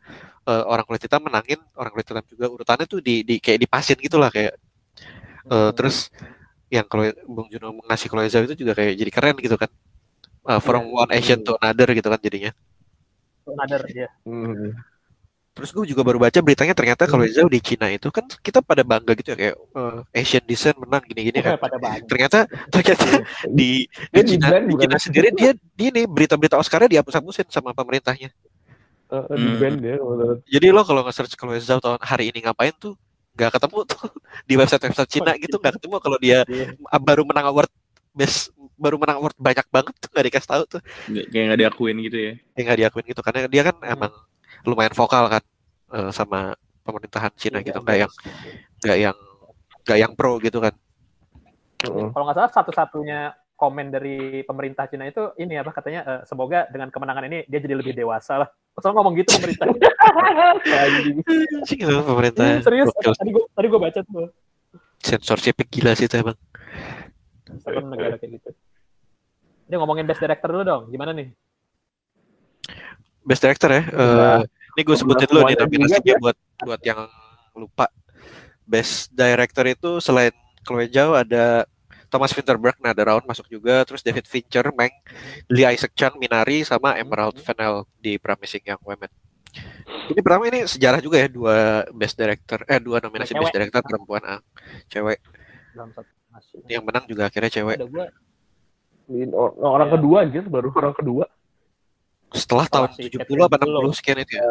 eh, orang kulit hitam menangin orang kulit hitam juga. Urutannya tuh di, di kayak dipasin gitu lah kayak eh, terus yang kalau Bong Joon Ho ngasih Chloe Zhao itu juga kayak jadi keren gitu kan. Eh, from one Asian to another gitu kan jadinya. Another, iya. Hmm. Terus gue juga baru baca beritanya ternyata kalau Zhao di Cina itu kan kita pada bangga gitu ya kayak eh, Asian descent menang gini-gini kan. Pada. Ternyata ternyata di di di Cina, di? Cina sendiri dia dia nih berita-berita Oscarnya dihapus-hapusin sama pemerintahnya. Eh, eh, di Hmm. band menurut- Jadi lo kalau nge-search kalau Zhao tahun hari ini ngapain tuh nggak ketemu tuh di website-website Cina gitu nggak ketemu kalau dia Iya. baru menang award best baru menang award banyak banget tuh nggak dikasih tahu tuh Kayak nggak diakuin gitu ya. ya nggak diakuin gitu karena dia kan Hmm. emang lumayan vokal kan eh, sama pemerintahan Cina Iya, gitu nggak yang nggak yang nggak yang pro gitu kan Heeh. Kalau nggak salah satu-satunya komen dari pemerintah Cina itu ini apa katanya eh, semoga dengan kemenangan ini dia jadi lebih dewasa lah. Soalnya ngomong gitu pemerintah. Gitu pemerintah Iya, serius. Tadi gue tadi gue baca tuh. sensorship gila sih itu emang Satu negara kayak gitu. Dia ngomongin best director dulu dong. Gimana nih? Best director ya Eh, Nah, ini gue sebutin dulu nih juga ya. buat buat yang lupa best director itu selain Chloe Zhao ada Thomas Vinterberg nah ada Round masuk juga terus David Fincher Meng Lee Isaac Chung Minari sama Emerald Fennell di Promising Young Women ini pertama ini sejarah juga ya dua best director eh dua nominasi Cewek. best director perempuan ah, cewek Dalam satu masih. yang menang juga akhirnya cewek Ada Ini or- orang Iya. kedua anjir, baru orang kedua. Setelah tahun 70 Catherine apa Bigelow. 60 sekian itu ya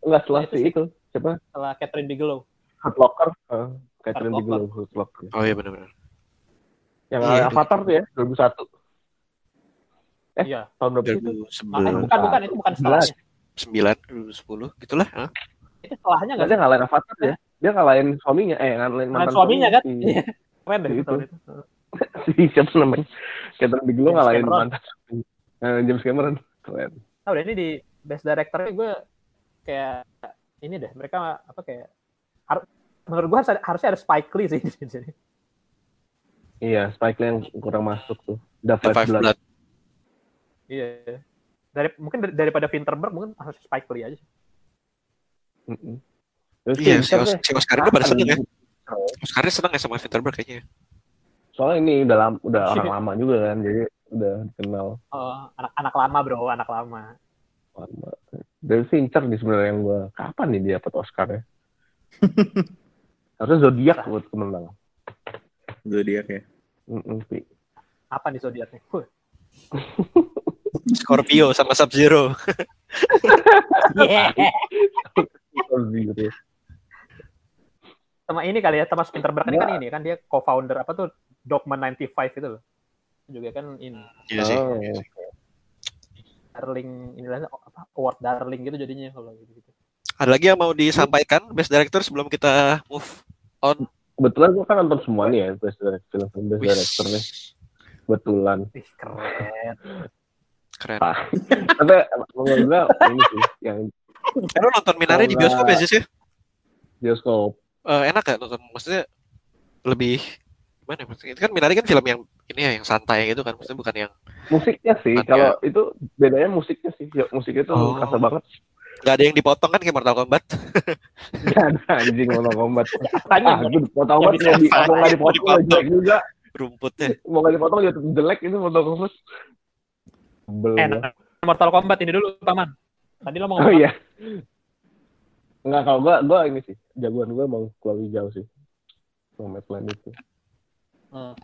Enggak setelah Nah, itu itu. Siapa? setelah Catherine Bigelow. Hurt Locker. Eh, Catherine Hurt Bigelow, Hurt Locker. oh iya benar-benar Yang Iya, Avatar tuh ya, 2001. Eh, Iya. Tahun berapa itu? Ah, eh, 2011 bukan bukan itu bukan setelahnya. 9 2010 gitulah ah. Itu setelahnya Enggak, nggak dia ngalahin Avatar ya. Dia ngalahin suaminya, eh ngalahin mantan suaminya kan? Iya. Keren deh Itu. tahun itu. si siapa namanya? Catherine Bigelow ngalahin mantan. Eh, James Cameron. Keren. Tahu deh ini di best director gue kayak ini deh mereka apa kayak har- menurut gue harus ada- harusnya ada Spike Lee sih di sini. Iya, Spike Lee yang kurang masuk tuh. The The Five, Five Blood. Blood Iya. Dari mungkin dari- daripada Vinterberg mungkin harus Spike Lee aja. sih. Mm-mm. Terus Iya, si, Os- si Oscar ini pada seneng ya. Oscarnya seneng ya sama Vinterberg kayaknya. Soalnya ini udah lama, udah orang lama juga kan, jadi udah dikenal Oh, anak-anak lama bro, anak lama. lama. Dari Fincher nih sebenarnya yang gua kapan nih dia dapat Oscar ya? Harusnya Zodiac buat kemenangan. Zodiac ya. Mm-mm, Pi. Apa nih zodiaknya? Scorpio sama Sub Zero. Zodiac. Sama ini kali ya, Thomas Vinterberg ini kan ini kan dia co-founder apa tuh Dogma 95 itu loh. Juga kan ini Iya sih. Oh. darling inilah apa award darling gitu jadinya kalau gitu gitu Ada lagi yang mau disampaikan Best Director sebelum kita move on? Kebetulan gue kan nonton semua nih ya, best director, film best Wih, director nih. Kebetulan. Ih, keren keren. Ah. Tapi menurut gue ini sih yang Eh, lu nonton Minari di bioskop ya sih sih? bioskop. Eh, enak gak nonton? Maksudnya lebih gimana? ya? Maksudnya itu kan Minari kan film yang ini ya yang santai gitu kan, maksudnya bukan yang Musiknya sih, Bukan kalau itu bedanya musiknya sih. Ya, musiknya tuh Oh. kerasa banget. nggak ada yang dipotong kan kayak Mortal Kombat. Gak ada anjing Mortal Kombat. Apanya Ah, Mortal Kombat mau di, mau nggak dipotong jelek juga. Rumputnya. Mau nggak dipotong juga tetap jelek itu Mortal Kombat. Sebel eh gua. Mortal Kombat ini dulu paman tadi lo mau Oh ngomong iya. Enggak kalau gua gua ini sih jagoan gua emang Kuali jauh sih. Nomadland itu. Hmm.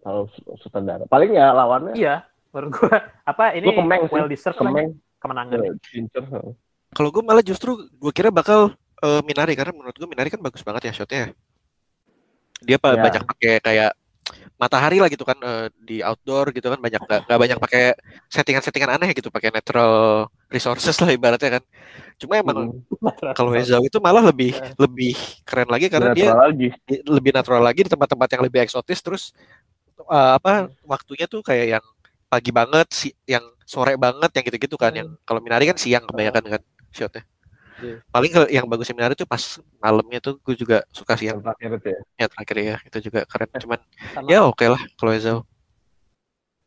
Kalau sutradara. Paling ya lawannya iya menurut gua apa ini Gua Kemeng sih. well deserved Kemeng, kemenangan ya, Fincher. Kalau gue malah justru gue kira bakal eh, Minari karena menurut gue Minari kan bagus banget ya shotnya. ya. Dia Ya. banyak pakai kayak matahari lah gitu kan eh, di outdoor gitu kan banyak nggak nggak banyak pakai settingan-settingan aneh gitu pakai natural resources lah ibaratnya kan. Cuma emang Hmm. kalau Ezau itu malah lebih lebih keren lagi karena dia Natural lagi. di- lebih natural lagi di tempat-tempat yang lebih eksotis terus eh, apa waktunya tuh kayak yang pagi banget si yang sore banget yang gitu-gitu kan yang kalau Minari kan siang kebanyakan kan shotnya Iya. paling kalau yang bagusnya Minari tuh pas malamnya tuh gue juga suka sih yang terakhir itu ya. ya terakhir ya itu juga keren cuman sama, ya oke lah kalau Ezau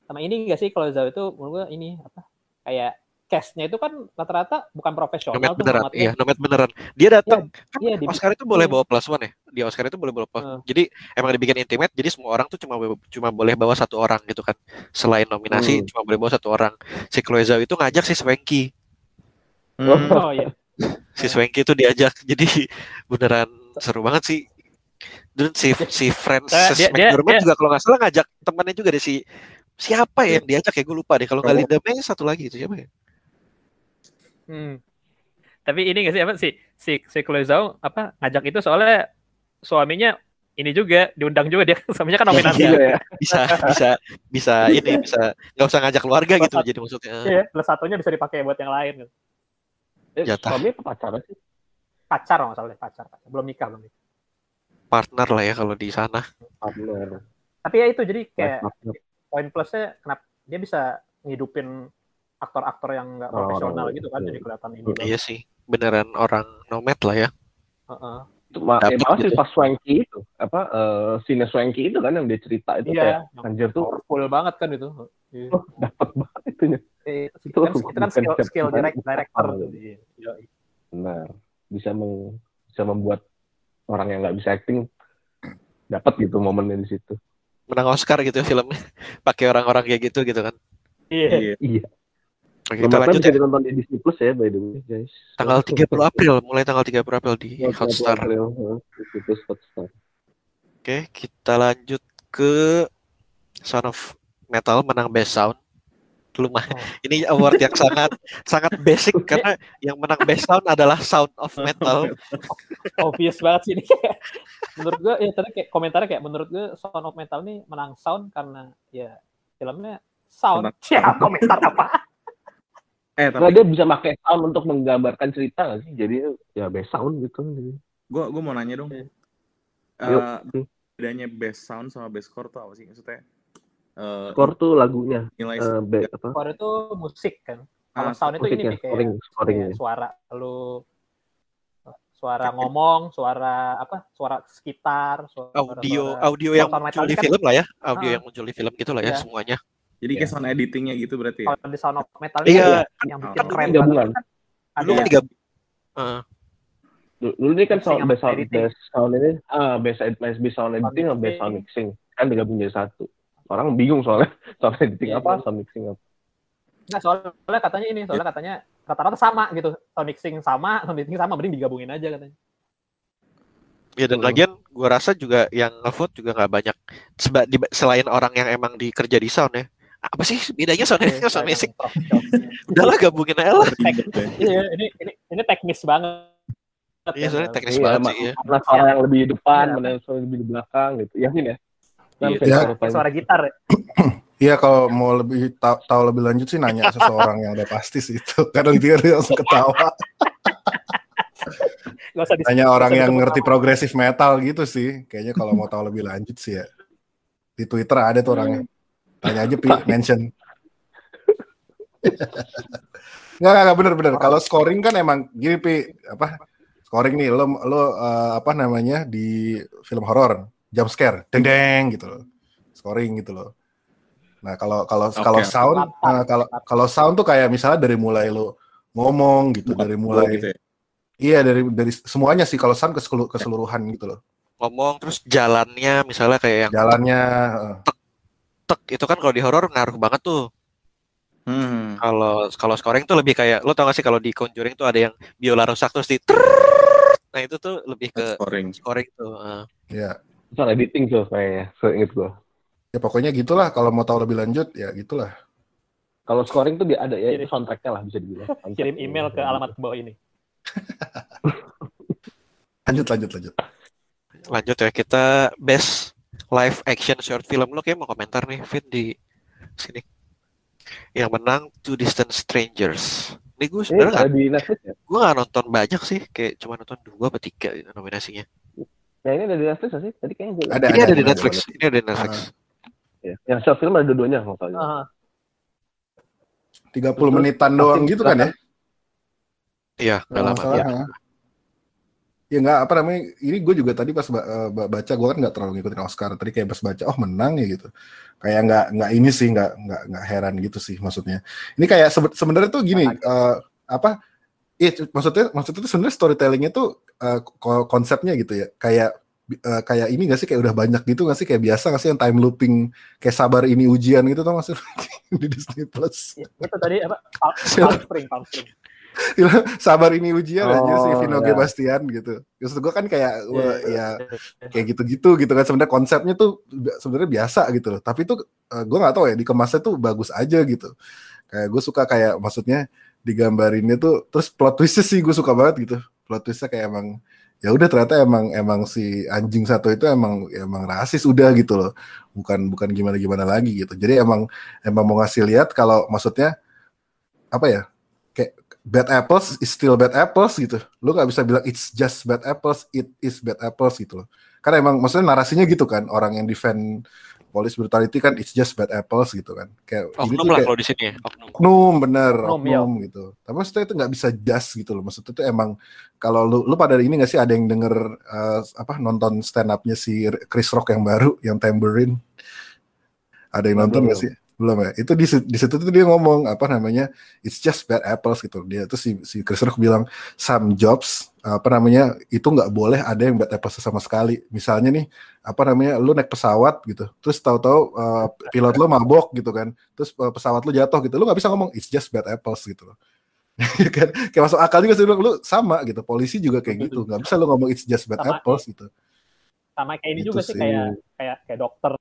sama ini enggak sih kalau Zhao itu menurut gua ini apa kayak castnya itu kan rata-rata bukan profesional nomad beneran iya nomad beneran dia datang kan iya, Oscar itu boleh iya. bawa plus one ya di Oscar itu boleh bawa plus Heeh. jadi emang dibikin intimate jadi semua orang tuh cuma cuma boleh bawa satu orang gitu kan selain nominasi Hmm. cuma boleh bawa satu orang si Chloe Zhao itu ngajak si Swanky Hmm. oh iya si Swanky itu diajak jadi beneran seru banget sih dan si si Frances Eh, dia- dia- McDormand dia- juga kalau nggak salah ngajak temannya juga deh si siapa ya yang diajak ya gue lupa deh kalau nggak Oh. Linda May satu lagi itu siapa ya Hmm. Tapi ini nggak sih apa si si si Chloe Zhao apa ngajak itu soalnya suaminya ini juga diundang juga dia suaminya kan nominasi. Iya ya. bisa bisa bisa ini bisa nggak usah ngajak keluarga gitu jadi maksudnya Iya, plus satunya bisa dipakai buat yang lain. gitu. Eh, Jatah. suami apa pacaran sih? Pacar nggak salah deh, pacar, pacar. Belum nikah, belum nikah. partner lah ya kalau di sana Partner. Tapi ya itu jadi kayak Partner. poin plusnya kenapa dia bisa ngidupin aktor-aktor yang nggak Oh, profesional orang- gitu kan iya. jadi kelihatan ini. iya sih beneran orang nomad lah ya Heeh. Itu ma- eh, malah si gitu. pas Swanky itu apa eh Sine Swanky itu kan yang dia cerita itu kayak Iya, yang anjir tuh powerful banget kan itu. Iya. Oh, dapat banget itunya. Eh, itu, kan, itu kan skill, skill siapa- direct, director. Benar. Bisa meng, bisa membuat orang yang nggak bisa acting dapat gitu momennya di situ. menang Oscar gitu ya filmnya pakai orang-orang kayak gitu gitu kan Iya. Iya. Iya. Oke, kita lanjut bisa ya ditonton di Disney Plus ya by the way guys. tanggal 30 April mulai tanggal 30 April di Hotstar April, heeh, Disney Plus Hotstar. Oke, kita lanjut ke Son of Metal menang Best Sound. Lumah. Oh. Ini award yang sangat sangat basic karena yang menang Best Sound adalah Sound of Metal. obvious banget sih ini. menurut gue ya tadi kayak komentarnya kayak menurut gue Sound of Metal nih menang sound karena ya filmnya sound. Ya komentar apa? Eh Nah, tapi dia bisa pakai sound untuk menggambarkan cerita nggak sih? Jadi ya best sound gitu. gue gue mau nanya dong. Yuk. Eh, bedanya best sound sama best score tuh apa sih maksudnya? Eh, Score tuh lagunya, nilai eh, be- apa? Score itu musik kan. Kalau Ah, sound itu ini Musiknya, nih kayak, scoring, scoringnya. kayak suara lu suara ngomong, suara apa? Suara sekitar, suara Audio suara- audio yang muncul di kan- film lah ya. Audio Ah. yang muncul di film gitu lah ya Iya. semuanya. jadi kayak sound editingnya gitu berarti ya? Kalau di Sound of Metal Iya. ini yang bikin Kan keren gabungan. banget kan Dulu kan tiga Heeh. Dulu ini kan sound, best sound, best sound ini, ah, best, best, best sound editing sama best sound mixing. Kan digabung jadi satu. Orang bingung soalnya, sound editing Iya, apa, iya. sound mixing apa. Nggak, soalnya katanya ini, soalnya katanya rata-rata sama gitu. Sound mixing sama, sound editing sama, mending digabungin aja katanya. Ya dan lagian gua rasa juga yang ngevote juga nggak banyak Seba- di- selain orang yang emang dikerja di sound ya. Apa sih bedanya sound editing sama sound mixing? Udahlah gabungin aja lah. Iya, ini ini ini teknis banget. Iya, soalnya teknis Iya, banget sih ya. Mana suara yang lebih depan, Iya. mana yang lebih di belakang gitu. Ya ini ya. Ya. suara gitar ya. Iya kalau mau lebih tahu, tahu lebih lanjut sih nanya seseorang yang udah pasti sih itu. Karena dia langsung ketawa. Hanya orang yang ngerti progresif metal gitu sih. Kayaknya kalau mau tahu lebih lanjut sih ya. Di Twitter ada tuh orangnya. Tanya aja Pi, mention. Enggak, enggak, bener bener. Kalau scoring kan emang gini Pi, apa? Scoring nih lo lo eh, apa namanya di film horor, jump scare, deng deng gitu loh. Scoring gitu loh. Nah, kalau kalau Oke. kalau sound eh, kalau kalau sound tuh kayak misalnya dari mulai lo ngomong gitu, dari mulai gitu ya. Iya dari dari semuanya sih kalau sound keselu- keseluruhan gitu loh. ngomong terus jalannya misalnya kayak yang Jalannya eh, tek itu kan kalau di horor ngaruh banget tuh Hmm. kalau kalau scoring tuh lebih kayak lo tau gak sih kalau di Conjuring tuh ada yang biola rusak terus di trrrrt. nah itu tuh lebih ke Scoring. scoring tuh eh. ya Soal editing tuh kayaknya, seinget gue. ya pokoknya gitulah kalau mau tahu lebih lanjut ya gitulah. Kalau scoring tuh dia ada ya, Kirim- itu soundtracknya lah bisa dibilang. Soundtrack. Kirim email ke alamat bawah ini. Lanjut lanjut lanjut. lanjut ya kita best live action short film lo kayak mau komentar nih Vin di sini yang menang Two Distant Strangers ini gue Ini sebenarnya ada nggak di Netflix ya? gue nggak nonton banyak sih kayak cuma nonton dua atau tiga gitu nominasinya Ya ini ada di Netflix sih? Tadi kayaknya gue Ada ini ada, di ada, Netflix ini ada di Netflix Ya. Yang short film ada dua-duanya kalau salah. Ah, 30 menitan doang gitu kan ya? iya nggak lama ya. Ya nggak apa namanya? Ini gue juga tadi pas ba- eh, ba- baca gue kan nggak terlalu ngikutin Oscar. Tadi kayak pas baca oh menang ya gitu. Kayak nggak nggak ini sih nggak nggak nggak heran gitu sih maksudnya. Ini kayak sebe- sebenarnya tuh gini eh, apa? Iya maksudnya maksudnya tuh sebenarnya storytellingnya tuh eh, ko- konsepnya gitu ya. Kayak eh, kayak ini gak sih kayak udah banyak gitu gak sih kayak biasa gak sih yang time looping kayak sabar ini ujian gitu tau sih di Disney Plus itu tadi apa? Palm, Palm Spring, Palm Spring. sabar ini ujian aja Oh, si Vino ya. G. Bastian gitu. Maksud gue kan kayak wah, Iya, ya kayak gitu-gitu gitu kan sebenarnya konsepnya tuh sebenarnya biasa gitu loh. Tapi tuh gue nggak tahu ya dikemasnya tuh bagus aja gitu. Kayak gue suka kayak maksudnya digambarinnya tuh terus plot twistnya sih gue suka banget gitu. Plot twistnya kayak emang ya udah ternyata emang emang si anjing satu itu emang emang rasis udah gitu loh. Bukan bukan gimana gimana lagi gitu. Jadi emang emang mau ngasih lihat kalau maksudnya apa ya kayak bad apples is still bad apples gitu. Lu nggak bisa bilang it's just bad apples, it is bad apples gitu loh. Karena emang maksudnya narasinya gitu kan, orang yang defend police brutality kan it's just bad apples gitu kan. Kayak ini oknum tuh lah kayak kalau di sini ya oknum oknum bener, Oknum, oknum, gitu. Tapi maksudnya itu nggak bisa just gitu loh. Maksudnya itu emang kalau lu lu pada ini nggak sih ada yang denger eh, apa nonton stand upnya si Chris Rock yang baru yang Tambourine? Ada yang nonton nggak sih? Belum ya. Itu di di situ tuh dia ngomong apa namanya? It's just bad apples gitu. Dia tuh si si Chris Rock bilang some jobs apa namanya itu nggak boleh ada yang bad apples sama sekali. Misalnya nih apa namanya lu naik pesawat gitu, terus tahu-tahu uh, pilot lu mabok gitu kan, terus uh, pesawat lu jatuh gitu, lu nggak bisa ngomong it's just bad apples gitu loh. Ya kan kayak masuk akal juga sih lu, lu sama gitu polisi juga kayak gitu nggak bisa lu ngomong it's just bad Sama. apples gitu Sama kayak ini Gitu juga sih sih. kayak kayak kayak dokter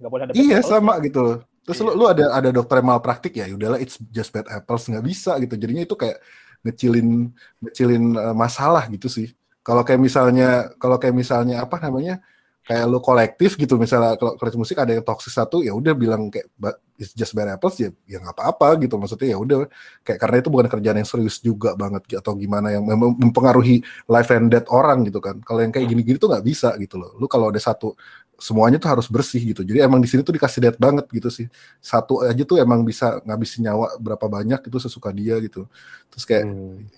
nggak boleh ada iya bad sama gitu loh terus lu, Iya. lu ada ada dokter yang malpraktik ya udahlah it's just bad apples nggak bisa gitu jadinya itu kayak ngecilin ngecilin uh, masalah gitu sih. Kalau kayak misalnya kalau kayak misalnya apa namanya kayak lu kolektif gitu misalnya kalau kolektif musik ada yang toxic satu ya udah bilang kayak "But it's just bad apples ya ya nggak apa-apa gitu. Maksudnya ya udah kayak karena itu bukan kerjaan yang serius juga banget gitu, atau gimana yang mem- mempengaruhi life and death orang gitu kan. Kalau yang kayak gini-gini tuh nggak bisa gitu loh. Lu kalau ada satu semuanya tuh harus bersih gitu. Jadi emang di sini tuh dikasih death banget gitu sih. Satu aja tuh emang bisa ngabisin nyawa berapa banyak itu sesuka dia gitu. Terus kayak Hmm.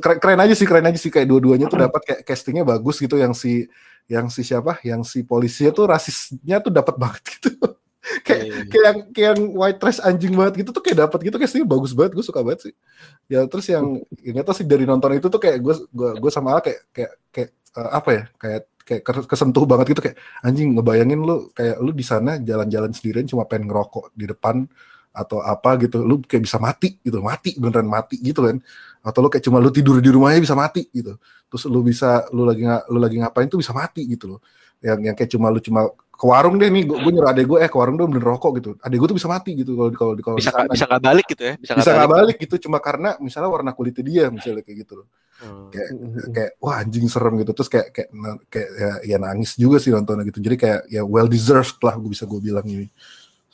keren, keren aja sih keren aja sih. Kayak dua-duanya tuh dapat kayak castingnya bagus gitu. Yang si yang si siapa? Yang si polisinya tuh rasisnya tuh dapat banget gitu. Kayak Iya, iya, iya. kayak yang kayak yang white trash anjing banget gitu tuh kayak dapat gitu. Castingnya bagus banget gue suka banget sih. Ya terus yang ya nggak tahu sih dari nonton itu tuh kayak gue gue gue sama Al kayak kayak kayak eh, apa ya? Kayak kayak kes- kesentuh banget gitu kayak anjing ngebayangin lu kayak lu di sana jalan-jalan sendirian cuma pengen ngerokok di depan atau apa gitu lu kayak bisa mati gitu mati beneran mati gitu kan. Atau lu kayak cuma lu tidur di rumahnya bisa mati gitu. Terus lu bisa lu lagi lu lagi ngapain tuh bisa mati gitu loh yang yang kayak cuma lu cuma ke warung deh nih gue, gue nyuruh adek gue eh ke warung dong bener rokok gitu. Adek gue tuh bisa mati gitu kalau kalau kalau bisa sana. bisa nggak balik gitu ya bisa nggak nggak balik, balik gitu cuma karena misalnya warna kulitnya dia misalnya kayak gitu loh. Hmm. kayak kayak wah anjing serem gitu. Terus kayak kayak kayak ya, ya nangis juga sih nontonnya gitu. Jadi kayak ya well deserved lah gue bisa gue bilang ini.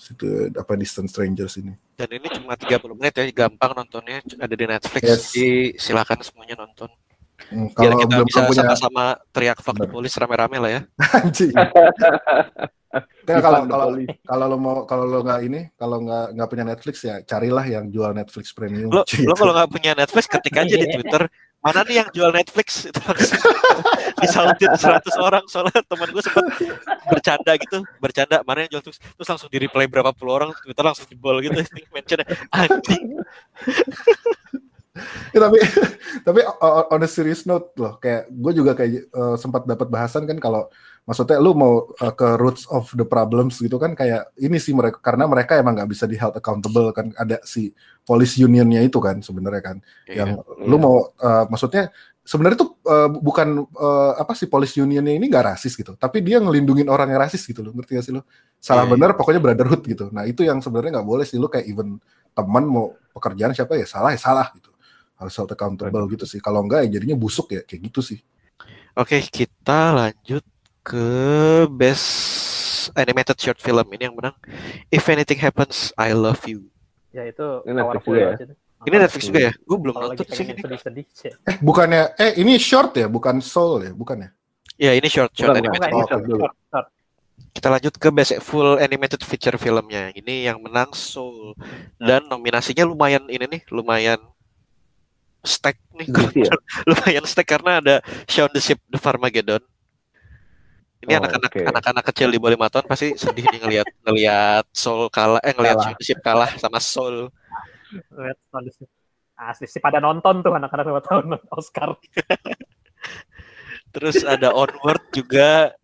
Itu apa Distant Strangers ini. Dan ini cuma 30 menit ya gampang nontonnya ada di Netflix Yes. jadi silakan semuanya nonton Hmm, biar kalau kita belum bisa punya sama-sama teriak fuck the police rame-rame lah ya. Anjing. Kalau kalau kalau lo mau kalau lo nggak ini kalau nggak nggak punya Netflix ya carilah yang jual Netflix premium. Lo Gitu. lo kalau nggak punya Netflix ketik aja di Twitter mana nih yang jual Netflix? Itu disautin 100 orang soalnya teman gue sempat bercanda gitu bercanda mana yang jual Netflix? Terus langsung di reply berapa puluh orang Twitter langsung jebol gitu mention anjing Ya, tapi tapi on a serious note loh kayak gue juga kayak uh, sempat dapat bahasan kan kalau maksudnya lu mau uh, ke roots of the problems gitu kan kayak ini sih mereka karena mereka emang nggak bisa di held accountable kan ada si police unionnya itu kan sebenarnya kan yang lu mau uh, maksudnya sebenarnya tuh uh, bukan uh, apa sih police unionnya ini nggak rasis gitu tapi dia ngelindungin orang yang rasis gitu loh ngerti gak sih lo salah Iya, iya. benar pokoknya brotherhood gitu. Nah itu yang sebenarnya nggak boleh sih lu kayak even teman mau pekerjaan siapa ya salah ya salah gitu harus held accountable gitu sih. Kalau enggak ya jadinya busuk ya kayak gitu sih. Oke, kita lanjut ke best animated short film. Ini yang menang. If Anything Happens I Love You. Ya itu Ini Netflix juga ya? Ini Netflix juga ya? Gue belum lagi nonton sih. sedih-sedih eh bukannya eh ini short ya? Bukan soul ya? Bukan ya? Ya ini short short Bukan, animated. Enggak, Oh, short, short. Kita lanjut ke best full animated feature filmnya. Ini yang menang Soul. Dan nominasinya lumayan ini nih, lumayan stack nih. Ya? lumayan stack karena ada Shaun the Sheep the Farmageddon. Ini Oh, anak-anak oke. anak-anak kecil di bawah lima tahun pasti sedih nih ngelihat ngelihat Soul kalah eh ngelihat. Shaun the Sheep kalah sama Soul. Lihat sound sih. Asli sih pada nonton tuh anak-anak lima tahun Oscar. Terus ada Onward juga.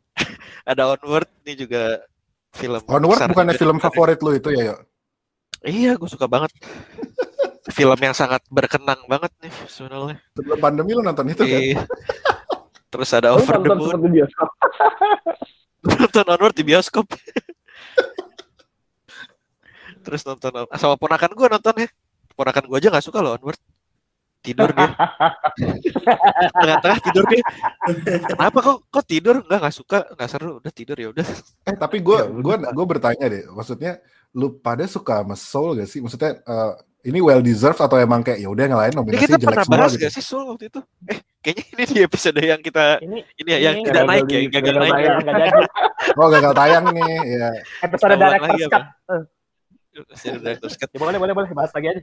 ada Onward ini juga film. Onward bukannya film favorit lu itu ya yo Iya, gue suka banget. Film yang sangat berkenang banget nih sebenarnya. sebelum pandemi lu nonton itu kan Iya. Terus ada Over the nonton Moon, sempat di bioskop. nonton Onward di bioskop. Terus nonton sama ponakan gue nontonnya. Ponakan gue aja nggak suka loh Onward. Tidur dia. Tengah-tengah tidur dia. Kenapa kok kok tidur? Enggak nggak suka, nggak seru. Udah tidur ya udah. eh tapi gue Ya, gua gua bertanya deh maksudnya lu pada suka sama soul gak sih maksudnya eh, ini well deserved atau emang kayak ya udah yang lain Ini nominasi kita jelek pernah semua bahas gitu gak sih Soul waktu itu? Eh, kayaknya ini di episode yang kita Ini ini ya yang Ini tidak naik ya, gagal gagal naik. tayang. jadi. oh gagal tayang nih ya Episode director's cut. Ada director's cut. Ya, boleh, boleh, boleh. Bahas lagi aja.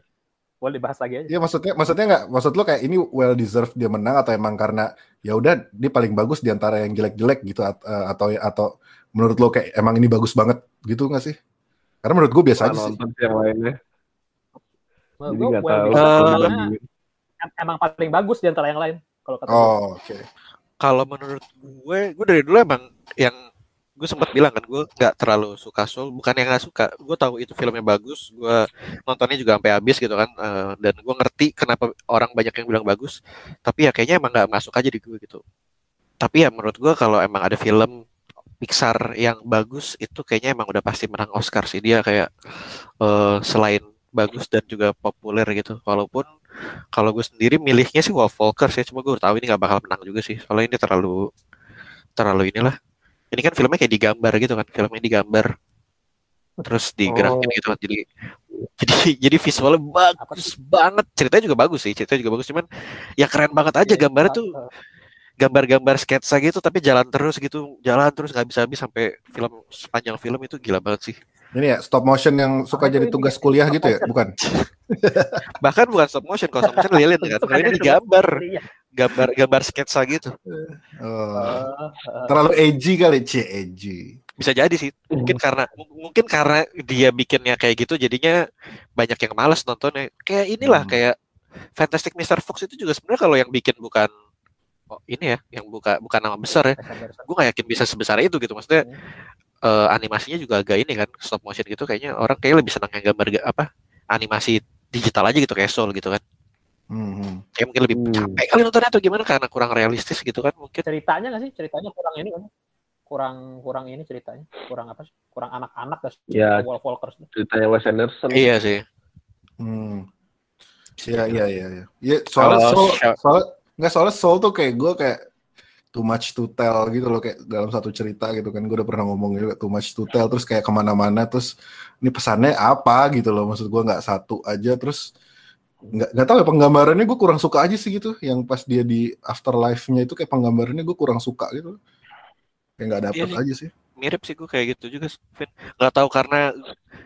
Boleh dibahas lagi aja. Iya maksudnya maksudnya nggak maksud lo kayak ini well deserved dia menang atau emang karena ya udah dia paling bagus di antara yang jelek-jelek gitu eh, atau atau menurut lo kayak emang ini bagus banget gitu nggak sih? Karena menurut gue biasa aja Nggak sih. nonton sih yang lainnya. Menurut Jadi well em- emang paling bagus di antara yang lain. Kalau kata. Oh oke. Kalau menurut gue, gue dari dulu emang yang gue sempat bilang kan gue nggak terlalu suka Soul, bukan yang nggak suka. Gue tahu itu filmnya bagus, gue nontonnya juga sampai habis gitu kan, eh, dan gue ngerti kenapa orang banyak yang bilang bagus. Tapi ya kayaknya emang nggak masuk aja di gue gitu. Tapi ya menurut gue kalau emang ada film Pixar yang bagus itu kayaknya emang udah pasti menang Oscar sih dia kayak eh, selain bagus dan juga populer gitu. Walaupun kalau gue sendiri milihnya sih Wolf Walker sih, cuma gue tahu ini nggak bakal menang juga sih. Soalnya ini terlalu terlalu inilah. Ini kan filmnya kayak digambar gitu kan, filmnya digambar terus digerakin gitu kan. Jadi jadi jadi visualnya bagus banget. Ceritanya juga bagus sih, ceritanya juga bagus cuman ya keren banget aja Iya, gambarnya tuh gambar-gambar sketsa gitu tapi jalan terus gitu jalan terus nggak bisa habis sampai film sepanjang film itu gila banget sih Ini ya stop motion yang suka jadi tugas ini. kuliah gitu ya, bukan? bahkan bukan stop motion kalau stop motion lilin kan kalau ini digambar. gambar gambar sketsa gitu. Oh, Eh, eh, terlalu edgy kali, c edgy. bisa jadi sih. Mungkin karena m- mungkin karena dia bikinnya kayak gitu jadinya banyak yang malas nontonnya. Kayak inilah Hmm. kayak Fantastic Mr. Fox itu juga sebenarnya kalau yang bikin bukan oh, ini ya yang buka bukan nama besar ya. Gue gak yakin bisa sebesar itu gitu. Maksudnya eh, animasinya juga agak ini kan stop motion gitu kayaknya orang kayak lebih senang yang gambar ga- apa animasi digital aja gitu kayak Soul gitu kan Hmm. kayak mungkin lebih Hmm. capek kali nontonnya atau gimana karena kurang realistis gitu kan mungkin ceritanya nggak sih ceritanya kurang ini kan kurang kurang ini ceritanya kurang apa sih kurang anak-anak gak sih Ya. Wolf Walkers Ceritanya Wes Anderson. iya sih Hmm. Iya iya iya iya. Iya soalnya soul, Sha- soalnya nggak soalnya soul tuh kayak gue kayak too much to tell gitu loh kayak dalam satu cerita gitu kan gue udah pernah ngomong juga too much to tell terus kayak ke mana-mana terus ini pesannya apa gitu loh maksud gue nggak satu aja terus nggak nggak tahu ya penggambarannya gue kurang suka aja sih gitu yang pas dia di afterlife-nya itu kayak penggambarannya gue kurang suka gitu kayak nggak dapet Iya aja sih mirip sih gue kayak gitu juga Vin nggak tahu karena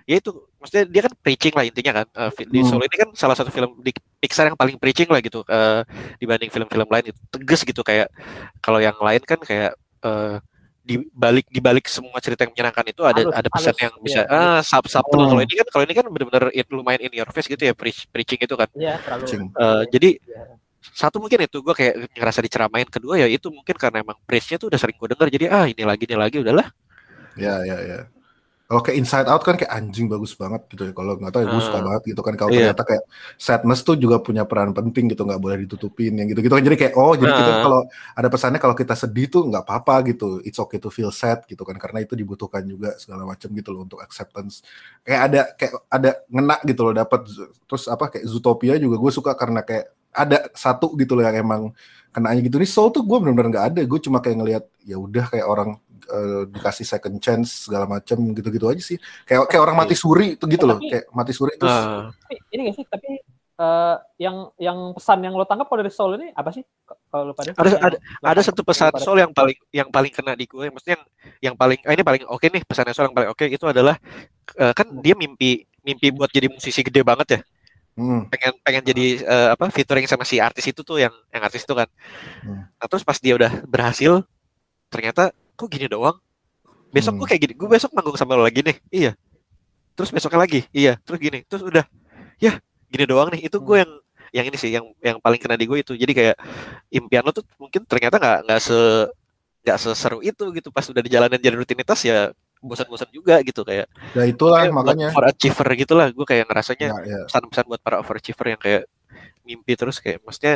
ya itu maksudnya dia kan preaching lah intinya kan fi- di Hmm. Solo ini kan salah satu film di Pixar yang paling preaching lah gitu eh, dibanding film-film lain itu tegas gitu kayak kalau yang lain kan kayak eh, di balik di balik semua cerita yang menyenangkan itu ada Halus, ada pesan halus, yang bisa iya, ah sub subtle Hmm. kalau ini kan kalau ini kan benar-benar lumayan in your face gitu ya preach- preaching itu kan Iya, terlalu. Eh, jadi Iya. Satu mungkin itu gue kayak ngerasa diceramain kedua ya itu mungkin karena emang preach-nya tuh udah sering gue denger jadi ah ini lagi ini lagi udahlah Ya, ya, ya. Kalau kayak Inside Out kan kayak anjing bagus banget gitu ya. Kalau nggak tahu ya gue suka Hmm. banget gitu kan. Kalau Iya. ternyata kayak sadness tuh juga punya peran penting gitu, nggak boleh ditutupin yang gitu-gitu kan. Jadi kayak oh jadi kita Hmm. kalau ada pesannya kalau kita sedih tuh nggak apa-apa gitu. It's okay to feel sad gitu kan. Karena itu dibutuhkan juga segala macam gitu loh untuk acceptance. Kayak ada kayak ada ngena gitu loh dapat terus apa kayak Zootopia juga gue suka karena kayak ada satu gitu loh yang emang kenanya gitu. Nih Soul tuh gue benar-benar nggak ada. Gue cuma kayak ngelihat ya udah kayak orang eh, dikasih second chance segala macam gitu-gitu aja sih. Kayak kayak orang mati suri itu gitu loh. Tapi- Kayak mati suri terus Ah. Tapi ini gak sih? Tapi eh, yang yang pesan yang lo tangkap kalau dari Soul ini apa sih? Kalau lo pada Ada- ada tangkap satu pesan soul yang paling yang paling kena di gue maksudnya yang yang paling ah, ini paling oke nih pesannya soul yang paling oke itu adalah eh, kan dia mimpi mimpi buat jadi musisi gede banget ya hmm, pengen pengen jadi eh, apa featuring sama si artis itu tuh yang yang artis itu kan Hmm. nah, terus pas dia udah berhasil ternyata kok gini doang? Besok Hmm. gue kayak gini gue besok manggung sama lo lagi nih. Iya. Terus besoknya lagi. Iya terus gini. Terus udah. Ya gini doang nih. Itu gue Hmm. yang yang ini sih yang yang paling kena di gue itu. Jadi kayak impian lo tuh mungkin ternyata nggak nggak se nggak seseru itu gitu. Pas udah di jalanan jadi rutinitas ya bosan-bosan juga gitu. Kayak ya itulah kayak makanya. overachiever gitu lah. Gue kayak ngerasanya Ya, ya. pesan-pesan buat para overachiever yang kayak mimpi terus. Kayak maksudnya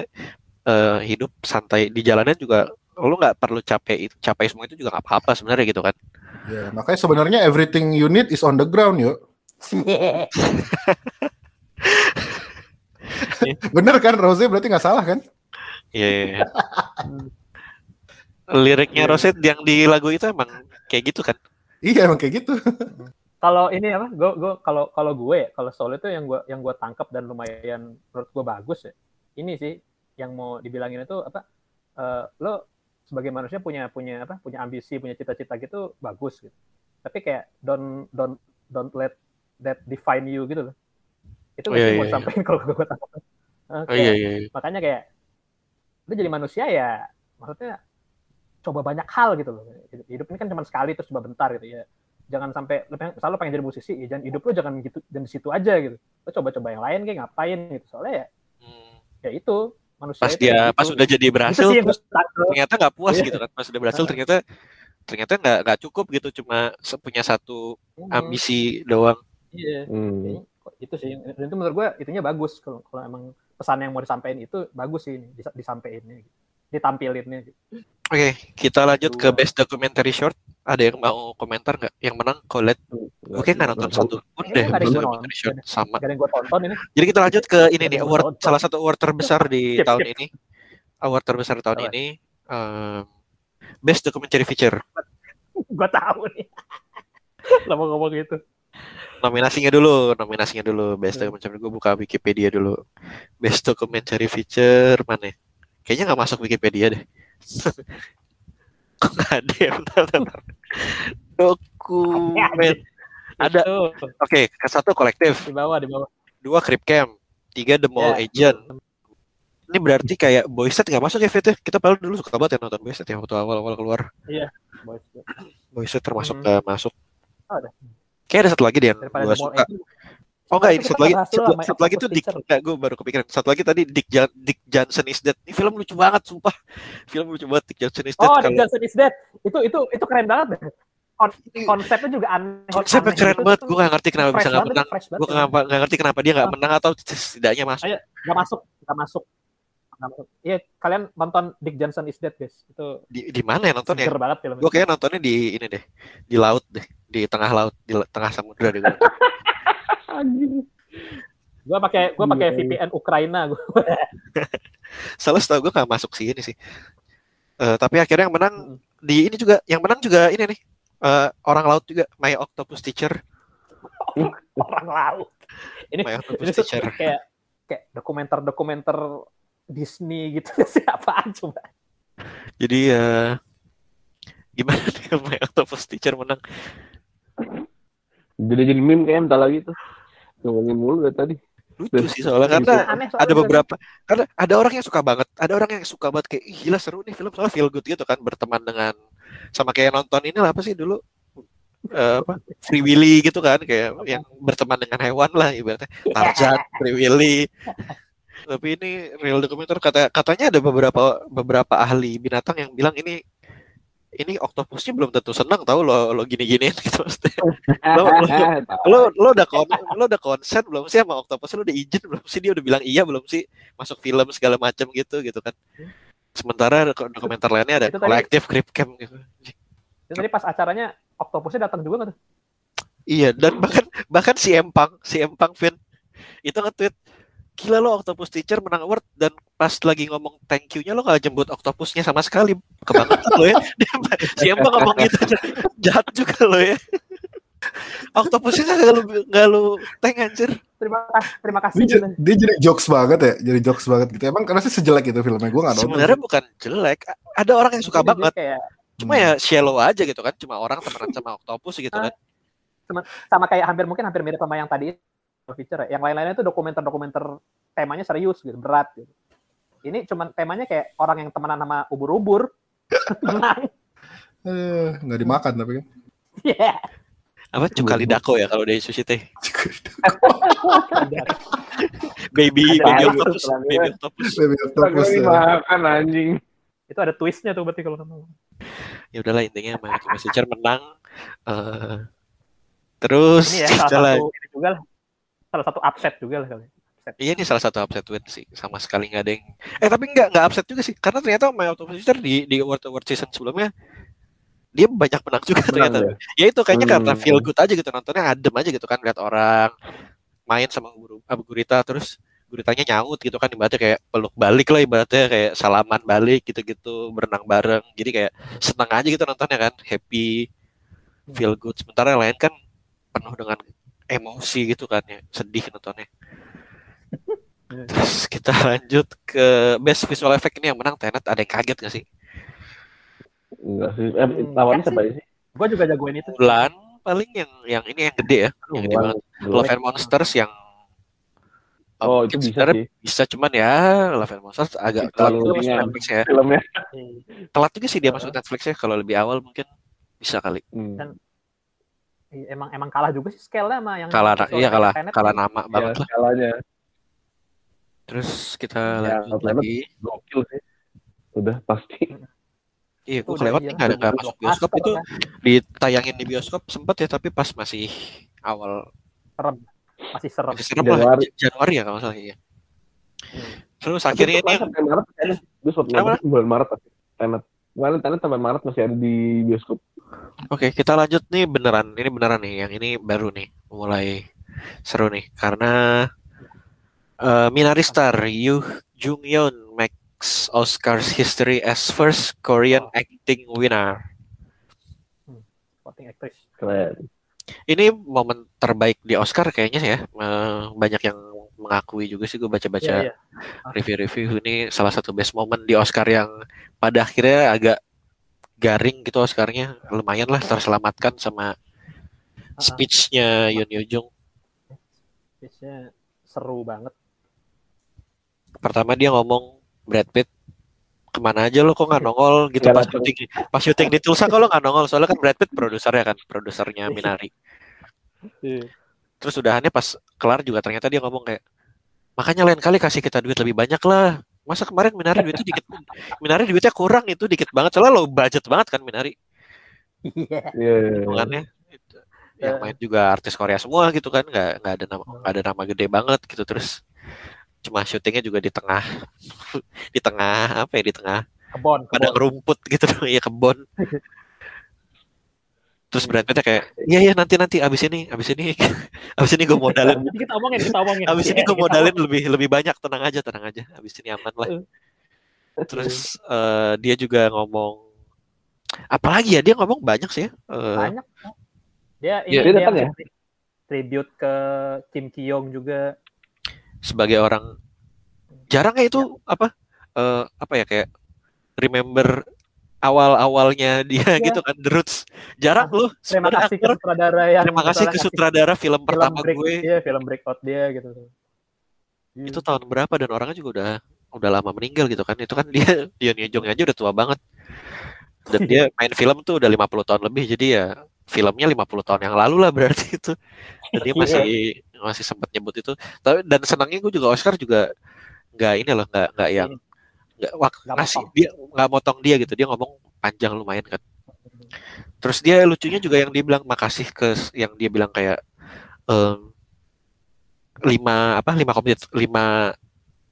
eh, hidup santai di jalanan juga lo nggak perlu capek itu capai semua itu juga nggak apa-apa sebenarnya gitu kan Ya, makanya sebenarnya everything you need is on the ground yuk. Bener kan Rose berarti nggak salah kan? Iya. iya, iya. Liriknya Roset yang di lagu itu emang kayak gitu kan? Iya emang kayak gitu. Kalau ini apa? Gue gue kalau kalau gue ya, kalau Soul itu yang gue yang gue tangkap dan lumayan menurut gue bagus ya. Ini sih yang mau dibilangin itu apa? eh, lo sebagai manusia punya punya apa? Punya ambisi, punya cita-cita gitu bagus gitu. Tapi kayak don't don't don't let that define you gitu loh. Itu Oh, iya, mau iya, iya. disampaikan kalau gue tangkap. Eh, Oh iya iya. iya. makanya kayak lu jadi manusia ya maksudnya coba banyak hal gitu loh hidup, ini kan cuma sekali terus coba bentar gitu ya jangan sampai lu pengen, misalnya lu pengen jadi musisi ya jangan hidup lu jangan gitu dan di situ aja gitu lu coba-coba yang lain kayak ngapain gitu soalnya ya Hmm. ya itu manusia Pas itu dia kayak pas gitu. udah jadi Itu berhasil sih terus ternyata nggak puas Iya. gitu kan. Pas udah berhasil ternyata ternyata nggak nggak cukup gitu cuma punya satu Hmm, ambisi doang. iya Hmm. Itu sih dan itu menurut gua itunya bagus kalau kalau emang pesan yang mau disampaikan itu bagus sih ini dis- disampaikannya gitu. ditampilinnya gitu. Oke, kita lanjut ke best documentary short. Ada yang mau komentar nggak? Yang menang Colette. Oke nggak nonton satu pun deh best yang gua documentary short sama. Jadi kita lanjut ke ini nih award salah satu award terbesar di Skip, tahun skip. ini. Award terbesar tahun ini em, best documentary feature. gue tahu nih lo mau ngomong gitu Nominasinya dulu, nominasinya dulu. Best Hmm. documentary gue buka Wikipedia dulu. Best documentary feature mana? ya? Kayaknya nggak masuk Wikipedia deh. Kok nggak ada ya? Bentar, bentar. Dokumen. Ada. Oke, ke satu kolektif, di bawah di bawah dua Crip Camp, tiga The Mall Ya. Agent. Ini berarti kayak Boyset nggak masuk ya Fit ya? Kita padahal dulu suka banget ya nonton Boyset ya waktu awal-awal keluar. Boys. Boyset termasuk Hmm. nggak masuk. Oh, ada. Kayak ada satu lagi deh yang gue suka. Agent. Oh enggak, ini satu lagi. bahas dulu Satu, satu lagi tuh Dick, enggak, gue baru kepikiran. Satu lagi tadi Dick, Jan- Dick Johnson is Dead. Ini film lucu banget, sumpah. Film lucu banget Dick Johnson is Dead. Oh, Kalau- Dick Johnson is Dead. Itu itu itu keren banget deh. kon- konsepnya juga aneh. konsepnya aneh keren banget gue gak ngerti kenapa bisa banget, menang gue kenapa nggak ngerti kenapa dia nggak menang atau setidaknya masuk Ayo, nggak masuk, nggak masuk. Iya, kalian nonton Dick Johnson is Dead, guys. Itu di, di mana ya nonton ya seger banget film gue kayak nontonnya di ini deh di laut deh di tengah laut di tengah samudra deh gua. Anjing. Gue pakai gue pakai iya. VPN Ukraina gue. salah setahu gue nggak masuk sih ini sih Eh, tapi akhirnya yang menang Mm. di ini juga yang menang juga ini nih eh, orang laut juga My Octopus Teacher Orang laut. Ini My ini Octopus tuh Teacher kayak kayak dokumenter-dokumenter Disney gitu siapaan coba. jadi eh, gimana nih My Octopus Teacher menang Jadi jadi meme kayak bentar lagi tuh. Ngomongin mulu dari tadi. lucu sih soalnya karena Aneh soalnya ada beberapa karena ada orang yang suka banget ada orang yang suka banget kayak "Ih, gila seru nih film soalnya feel good gitu kan berteman dengan sama kayak nonton ini lah apa sih dulu? Eh, apa? Free Willy gitu kan kayak yang berteman dengan hewan lah ibaratnya. Tarzan Free Willy. Tapi ini real dokumenter kata katanya ada beberapa beberapa ahli binatang yang bilang ini ini oktopusnya belum tentu senang tahu lo lo gini giniin gitu maksudnya. Lo, lo, lo lo udah kon lo udah konsen belum sih sama oktopus lo udah izin belum sih? Dia udah bilang iya belum sih? Masuk film segala macam gitu gitu kan. Sementara dok- dokumenter lainnya ada Itu kolektif creep camp gitu. Itu tadi pas acaranya Octopusnya datang juga nggak tuh? iya dan bahkan bahkan si Empang si Empang Vin itu nge-tweet gila lo octopus teacher menang award dan pas lagi ngomong thank you-nya lo gak jemput octopusnya sama sekali. Kebangetan lo ya. Dia, si Empang ngomong gitu aja. Jahat juga lo ya. Octopusnya gak lu gak lu thank anjir. Terima kasih, terima kasih. Dia, gitu. dia jadi jokes banget ya, jadi jokes banget gitu. Emang karena sih sejelek itu filmnya, gue gak nonton. sebenarnya bukan jelek. Ada orang yang suka Jadi banget. Kayak cuma ya shallow aja gitu kan. Cuma orang temenan sama octopus gitu kan. Sama kayak hampir mungkin hampir mirip sama yang tadi feature ya. Yang lain-lainnya itu dokumenter-dokumenter temanya serius gitu, berat gitu. Ini cuman temanya kayak orang yang temenan sama ubur-ubur. Tenang. Eh, nggak dimakan tapi kan. Iya. apa cuka lidako ya kalau dari sushi teh baby baby octopus baby octopus Baby octopus, ya. makan anjing. Itu ada twistnya tuh berarti kalau nonton. ya udahlah intinya Octopus Teacher menang Eh, terus Ini ya salah lah satu ini juga lah. Salah satu upset juga lah kali. Upset. iya ini salah satu upset win sih. Sama sekali nggak ada yang eh tapi nggak nggak upset juga sih. Karena ternyata My Octopus Teacher di di award award season sebelumnya dia banyak menang juga ternyata. Menang ya itu kayaknya Hmm. karena feel good aja gitu. Nontonnya adem aja gitu kan. Lihat orang main sama guru abu gurita terus guritanya nyaut gitu kan. Ibaratnya kayak peluk balik lah ibaratnya kayak salaman balik gitu-gitu berenang bareng. Jadi kayak seneng aja gitu nontonnya kan. Happy feel good. Sementara yang lain kan penuh dengan emosi gitu kan ya sedih nontonnya terus kita lanjut ke best visual effect ini yang menang Tenet ada yang kaget gak sih Enggak sih. Eh, Hmm, lawannya siapa sih? Gue juga jagoin itu. bulan paling yang yang ini yang gede ya yang gede banget Love and Monsters yang Oh, itu bisa sih. bisa cuman ya Love and Monsters agak telat Terlalu juga masuk. Netflix ya Filmnya. telat juga sih dia masuk Netflix ya kalau lebih awal mungkin bisa kali Hmm. Dan- Emang emang kalah juga sih scale-nya sama yang kalah iya kalah Tenet. kalah nama banget Ya, lah skalanya terus kita Ya, lanjut lagi gokil sih. Udah pasti. iya gue Udah, kelewat iya. nih nggak ada nggak masuk bioskop itu lah. ditayangin di bioskop sempet ya tapi pas masih awal masih serem. masih serem lah Januari. J- Januari ya kalau salah iya Hmm. terus akhirnya ini yang sampai Maret sempat Kenapa? nonton bulan Maret pasti. Tenet. Kemarin Tenet sampai Maret masih ada di bioskop. Oke, kita lanjut nih beneran. Ini beneran nih. Yang ini baru nih, mulai seru nih karena eh, Minari Star Yu Jung Yeon makes Oscars history as first Korean acting winner. Supporting actress. Keren. Ini momen terbaik di Oscar kayaknya ya. Eh, banyak yang mengakui juga sih gue baca-baca Iya, iya. review-review ini salah satu best moment di Oscar yang pada akhirnya agak garing gitu Oscarnya lumayan lah terselamatkan sama speech-nya Yoon Yoo Jung Biasanya seru banget. pertama dia ngomong Brad Pitt ke mana aja lo kok nggak nongol gitu pas datang. syuting pas syuting di Tulsa kok lo nggak nongol soalnya kan Brad Pitt produsernya kan produsernya Minari Iya. terus udahannya pas kelar juga ternyata dia ngomong kayak makanya lain kali kasih kita duit lebih banyak lah masa kemarin Minari duitnya dikit Minari duitnya kurang itu dikit banget soalnya lo budget banget kan Minari Iya. Iya. hitungannya Itu. yang main juga artis Korea semua gitu kan nggak nggak ada nama nggak ada nama gede banget gitu terus cuma syutingnya juga di tengah di tengah apa ya di tengah Kebon, padang kebon. rumput gitu ya kebon terus Brad Pittnya kayak iya iya nanti nanti abis ini abis ini abis ini gue modalin Jadi kita omongin, kita omongin. abis ini Iya, gue modalin lebih lebih banyak tenang aja tenang aja. Abis ini aman lah. Terus eh, dia juga ngomong apalagi ya dia ngomong banyak sih ya Eh, banyak. Dia Iya, ini dia dia datang ya? tri- tribute ke Kim Kyong juga. Sebagai orang jarang ya itu apa eh, apa ya kayak remember awal-awalnya dia Iya. gitu kan The Roots. Jarang loh terima sebenarnya kasih ke aktor. sutradara yang terima kasih ke sutradara film film pertama break, gue. iya, film breakout dia gitu. Itu tahun berapa? Dan orangnya juga udah udah lama meninggal gitu kan. Itu kan dia dia Jong aja udah tua banget. Dan dia main film tuh udah 50 tahun lebih. Jadi ya filmnya 50 tahun yang lalu lah berarti itu. Dan dia masih masih sempat nyebut itu. Tapi dan senangnya gue juga Oscar juga nggak ini loh nggak nggak yang nggak ngasih dia nggak motong dia gitu dia ngomong panjang lumayan kan. Terus dia lucunya juga yang dia bilang makasih ke yang dia bilang kayak em, lima apa lima kompetisi lima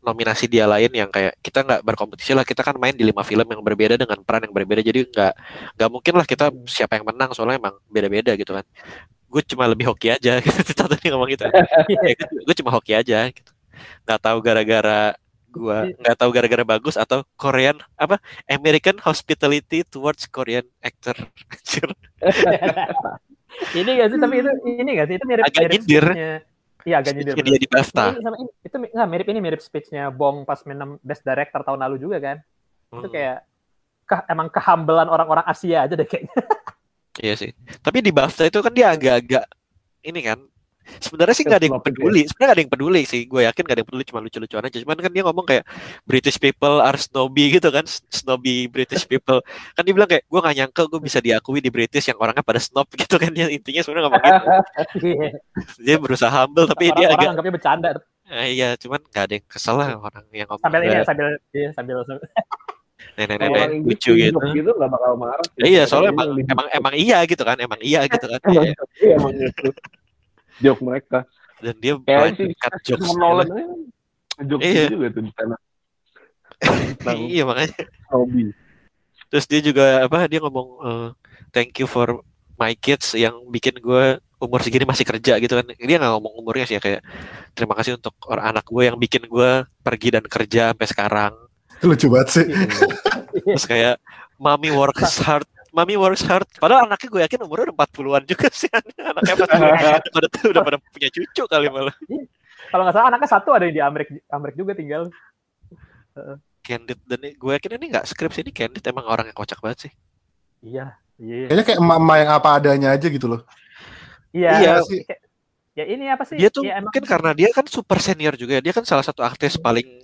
nominasi dia lain yang kayak kita nggak berkompetisi lah kita kan main di lima film yang berbeda dengan peran yang berbeda jadi nggak nggak mungkin lah kita siapa yang menang soalnya emang beda-beda gitu kan. Gue cuma lebih hoki aja gitu tadi ngomong gitu. Ya, gue cuma hoki aja gitu. Nggak tahu gara-gara gua nggak tahu gara-gara bagus atau Korean apa American hospitality towards Korean actor. Ini gak sih tapi itu ini gak sih itu mirip Agak mirip nyindir. iya agak nyindir dia di BAFTA Ini sama ini, itu nggak mirip ini mirip speech-nya Bong pas menang Best Director tahun lalu juga kan. Itu Hmm, kayak ke- emang kehambelan orang-orang Asia aja deh kayaknya. Iya sih. Tapi di BAFTA itu kan dia agak-agak ini kan sebenarnya sih nggak ada yang peduli. Sebenarnya nggak ada yang peduli sih. Gue yakin nggak ada yang peduli cuma lucu-lucuan aja. Cuman kan dia ngomong kayak British people are snobby gitu kan. Snobby British people. Kan dia bilang kayak gue nggak nyangka gue bisa diakui di British yang orangnya pada snob gitu kan. Dia intinya sebenarnya ngomong gitu. Dia berusaha humble tapi dia orang, orang agak anggapnya bercanda. Eh, iya cuman nggak ada yang kesel lah orang yang ngomong sambil ini ya, sambil iya, sambil nenek-nenek Orang lucu gitu. gitu nggak bakal marah. Ya, iya soalnya emang, emang emang iya gitu kan emang iya gitu kan. Iya. Iya emang gitu. Joke mereka. dan dia Kayak banyak si cut jokes Nolan Iya. juga tuh di sana. Iya makanya hobi. terus dia juga apa dia ngomong eh, thank you for my kids yang bikin gue umur segini masih kerja gitu kan dia nggak ngomong umurnya sih ya kayak terima kasih untuk orang anak gue yang bikin gue pergi dan kerja sampai sekarang Lucu banget sih. terus kayak mami works hard mami works hard. Padahal anaknya gue yakin umurnya udah 40-an juga sih. Anaknya pasti udah, pada udah pada punya cucu kali malah. Kalau nggak salah anaknya satu ada yang di Amerika Amerika juga tinggal. Candid. Dan gue yakin ini nggak skrip sih ini Candid. Emang orang yang kocak banget sih. Iya iya. Kayaknya kayak emak-emak yang apa adanya aja gitu loh. iya Iya. sih. Ya ini apa sih? Dia tuh ya, emang mungkin karena dia kan super senior juga ya. dia kan salah satu aktris paling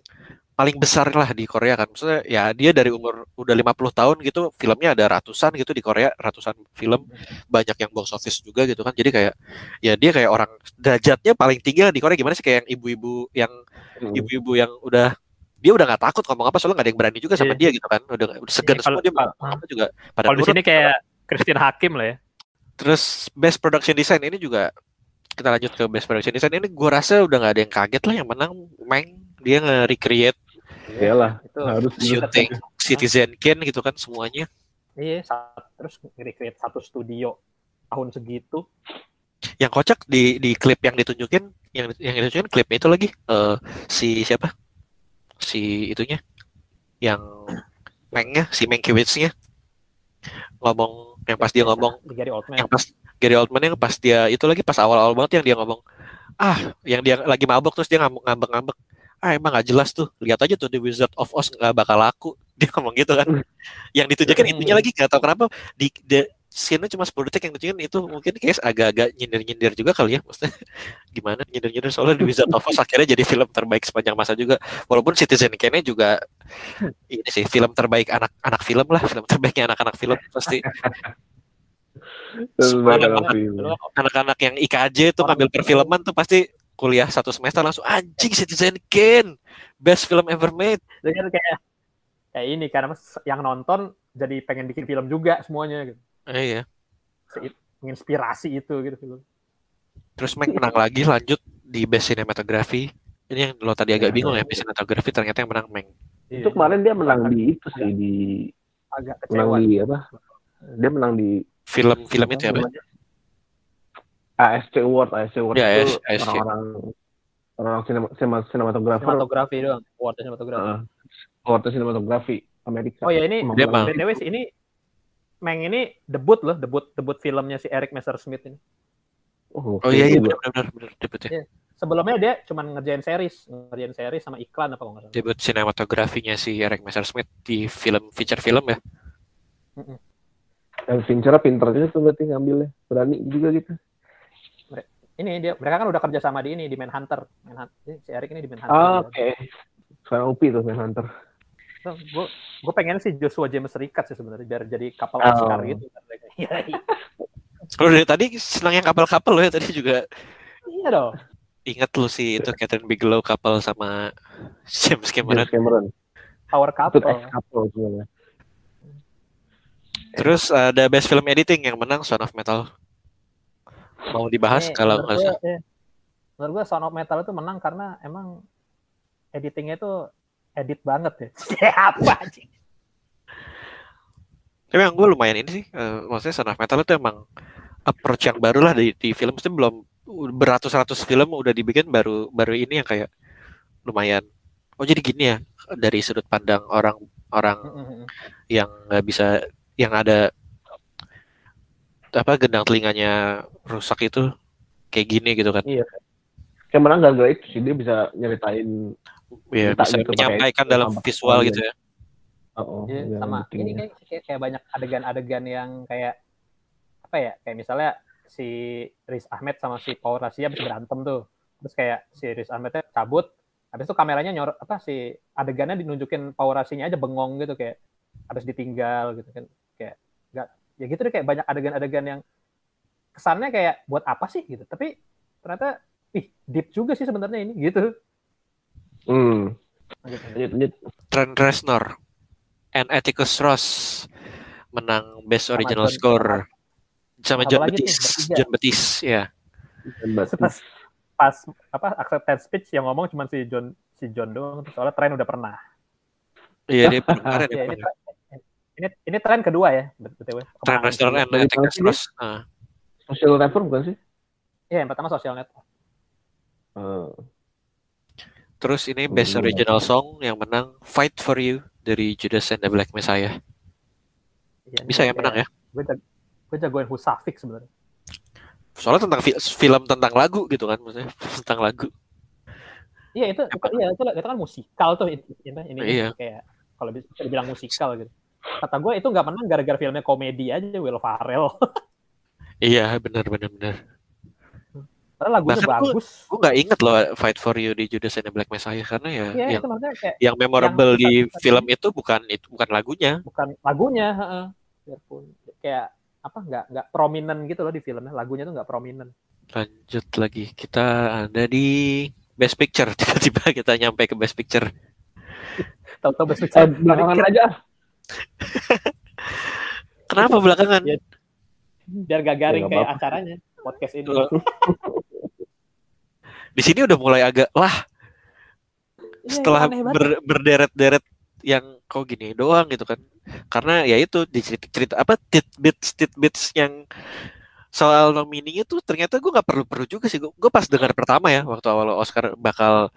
paling besar lah di Korea kan. Maksudnya ya dia dari umur udah 50 tahun gitu filmnya ada ratusan gitu di Korea ratusan film. Banyak yang box office juga gitu kan. Jadi kayak ya dia kayak orang derajatnya paling tinggi lah di Korea. Gimana sih kayak yang ibu-ibu yang Hmm. ibu-ibu yang udah dia udah nggak takut ngomong apa soalnya nggak ada yang berani juga sama Iya. dia gitu kan. Udah, udah segan Iya, semua dia mau apa juga pada kalau di sini kayak Christine Hakim lah ya. Terus best production design ini juga kita lanjut ke best production design. Ini gua rasa udah nggak ada yang kaget lah yang menang Meng. Dia nge-recreate Iyalah, itu harus shooting Citizen Kane gitu kan semuanya. iya terus nge-recreate satu studio tahun segitu. Yang kocak di di klip yang ditunjukin yang yang ditunjukin klipnya itu lagi eh, si siapa? Si itunya yang Mengnya si Mankiewicz-nya ngomong yang pas dia ngomong di Gary Oldman. yang pas Gary Oldman yang pas dia itu lagi pas awal-awal banget yang dia ngomong ah yang dia lagi mabok terus dia ngambek ngambek ngambek ah emang gak jelas tuh. Lihat aja tuh The Wizard of Oz nggak bakal laku. Dia ngomong gitu kan. Yang ditunjukin intinya lagi nggak tahu kenapa. Di the scene cuma 10 detik yang ditunjukin itu mungkin kayak agak-agak nyindir-nyindir juga kali ya. Maksudnya gimana nyindir-nyindir? Soalnya The Wizard of Oz akhirnya jadi film terbaik sepanjang masa juga. Walaupun Citizen Kane juga ini sih film terbaik anak-anak film lah. Film terbaiknya anak-anak film pasti. Anak-anak yang IKJ tuh ngambil perfilman tuh pasti kuliah satu semester langsung anjing Citizen Kane best film ever made Jadi kan kayak kayak ini karena yang nonton jadi pengen bikin film juga semuanya gitu. eh, iya menginspirasi itu gitu film. Terus Meg menang lagi lanjut di Best Cinematography. Ini yang lo tadi agak Ya, bingung ya, iya. Best Cinematography ternyata yang menang Meg. Itu kemarin dia menang di itu sih di agak menang kecewa. di apa? Dia menang di Film-film itu ya, Bang? ASC Award, ASC Award Ya, itu orang-orang orang sinema, sinema, sinematografer Sinematografi doang, awardnya sinematografi. uh, awardnya sinematografi Amerika. Oh ya ini BTW sih ini Meng ini debut loh, debut debut filmnya si Eric Messersmith ini. Oh, Oh iya iya benar benar benar debut ya. Iya. Sebelumnya dia cuma ngerjain series, ngerjain series sama iklan apa kalau nggak salah. Debut sinematografinya si Eric Messersmith di film feature film ya. Dan Fincher pinter juga tuh berarti ngambilnya. Berani juga gitu. Ini dia mereka kan udah kerja sama di ini di Manhunter. Manhunter. Si Eric ini di Manhunter. Ah, Oke. Sekarang UPI tuh Manhunter. Gue gue pengen sih Joshua James Rikat sih sebenarnya biar jadi kapal Oh. Oscar gitu. Kalau dari tadi senang yang kapal-kapal lo ya tadi juga Iya dong. ingat lu sih itu Catherine Bigelow kapal sama James Cameron. James Cameron. Power Itu couple. ex couple sebenarnya. Terus ada Best Film Editing yang menang Son of Metal. Mau dibahas Ini kalau menurut nggak gue, usah. eh, menurut gue Sound of Metal itu menang karena emang editingnya itu edit banget ya. Siapa anjing? Tapi yang gue lumayan ini sih, eh, maksudnya Son of Metal itu emang approach yang baru lah di, di film itu belum beratus-ratus film udah dibikin baru baru ini yang kayak lumayan. Oh jadi gini ya dari sudut pandang orang orang yang nggak bisa yang ada apa gendang telinganya rusak itu kayak gini gitu kan? Kayak menang gara-gara itu sih dia bisa nyeritain ya Minta bisa gitu pakai menyampaikan dalam visual visual gitu ya. Oh, Iya, yang sama. ini ya. kayak, kayak, kayak banyak adegan-adegan yang kayak apa ya kayak misalnya si Riz Ahmed sama si Paul Rasia habis berantem tuh. Terus kayak si Riz Ahmednya cabut habis itu kameranya nyor apa si adegannya dinunjukin Paul Rasinya aja bengong gitu kayak habis ditinggal gitu kan. Kayak nggak ya gitu deh kayak banyak adegan-adegan yang kesannya kayak buat apa sih? gitu. Tapi ternyata ih deep juga sih sebenarnya ini gitu. Hmm. Lanjut, lanjut. Trent Reznor and Atticus Ross menang Best Sama Original John- Score. Sama John Betis. John Betis ya. Pas pas apa acceptance speech yang ngomong cuma si John si John doang. Soalnya tren udah pernah. Iya dia ya ya, ini, tren- ini tren kedua ya btw Reznor sih. and Ah. Social Network bukan sih? Iya, yang pertama social net Eh, terus ini Best. Original Song yang menang Fight for You dari Judas and the Black Messiah Iya, bisa ya menang ya gue jag gue jagoin Husafik sebenarnya soalnya tentang fi- film tentang lagu gitu kan maksudnya tentang lagu iya itu, itu iya itu, itu kan musikal tuh ini, ini, ini Iya. kayak kalau bisa dibilang musikal gitu kata gue itu nggak menang gara-gara filmnya komedi aja Will Farrell. Iya benar benar benar karena lagunya Bahkan bagus. gue nggak inget loh Fight for You di Judas and the Black Messiah karena ya iya yang kayak yang memorable yang- di film itu bukan itu bukan lagunya. Bukan lagunya heeh. biarpun kayak apa nggak nggak prominent gitu loh di filmnya. Lagunya tuh nggak prominent. Lanjut lagi kita ada di Best Picture. Tiba-tiba kita nyampe ke Best Picture. Tahu-tahu best eh, picture belakangan aja. kenapa belakangan Iya. biar gak garing Ya, kayak apa-apa. acaranya podcast ini di sini udah mulai agak lah Iya, setelah banget. ber- berderet-deret yang kok gini doang gitu kan karena ya itu di cerita, cerita apa tidbits tidbits yang soal nominee itu ternyata gue nggak perlu perlu juga sih gue pas dengar pertama ya waktu awal Oscar bakal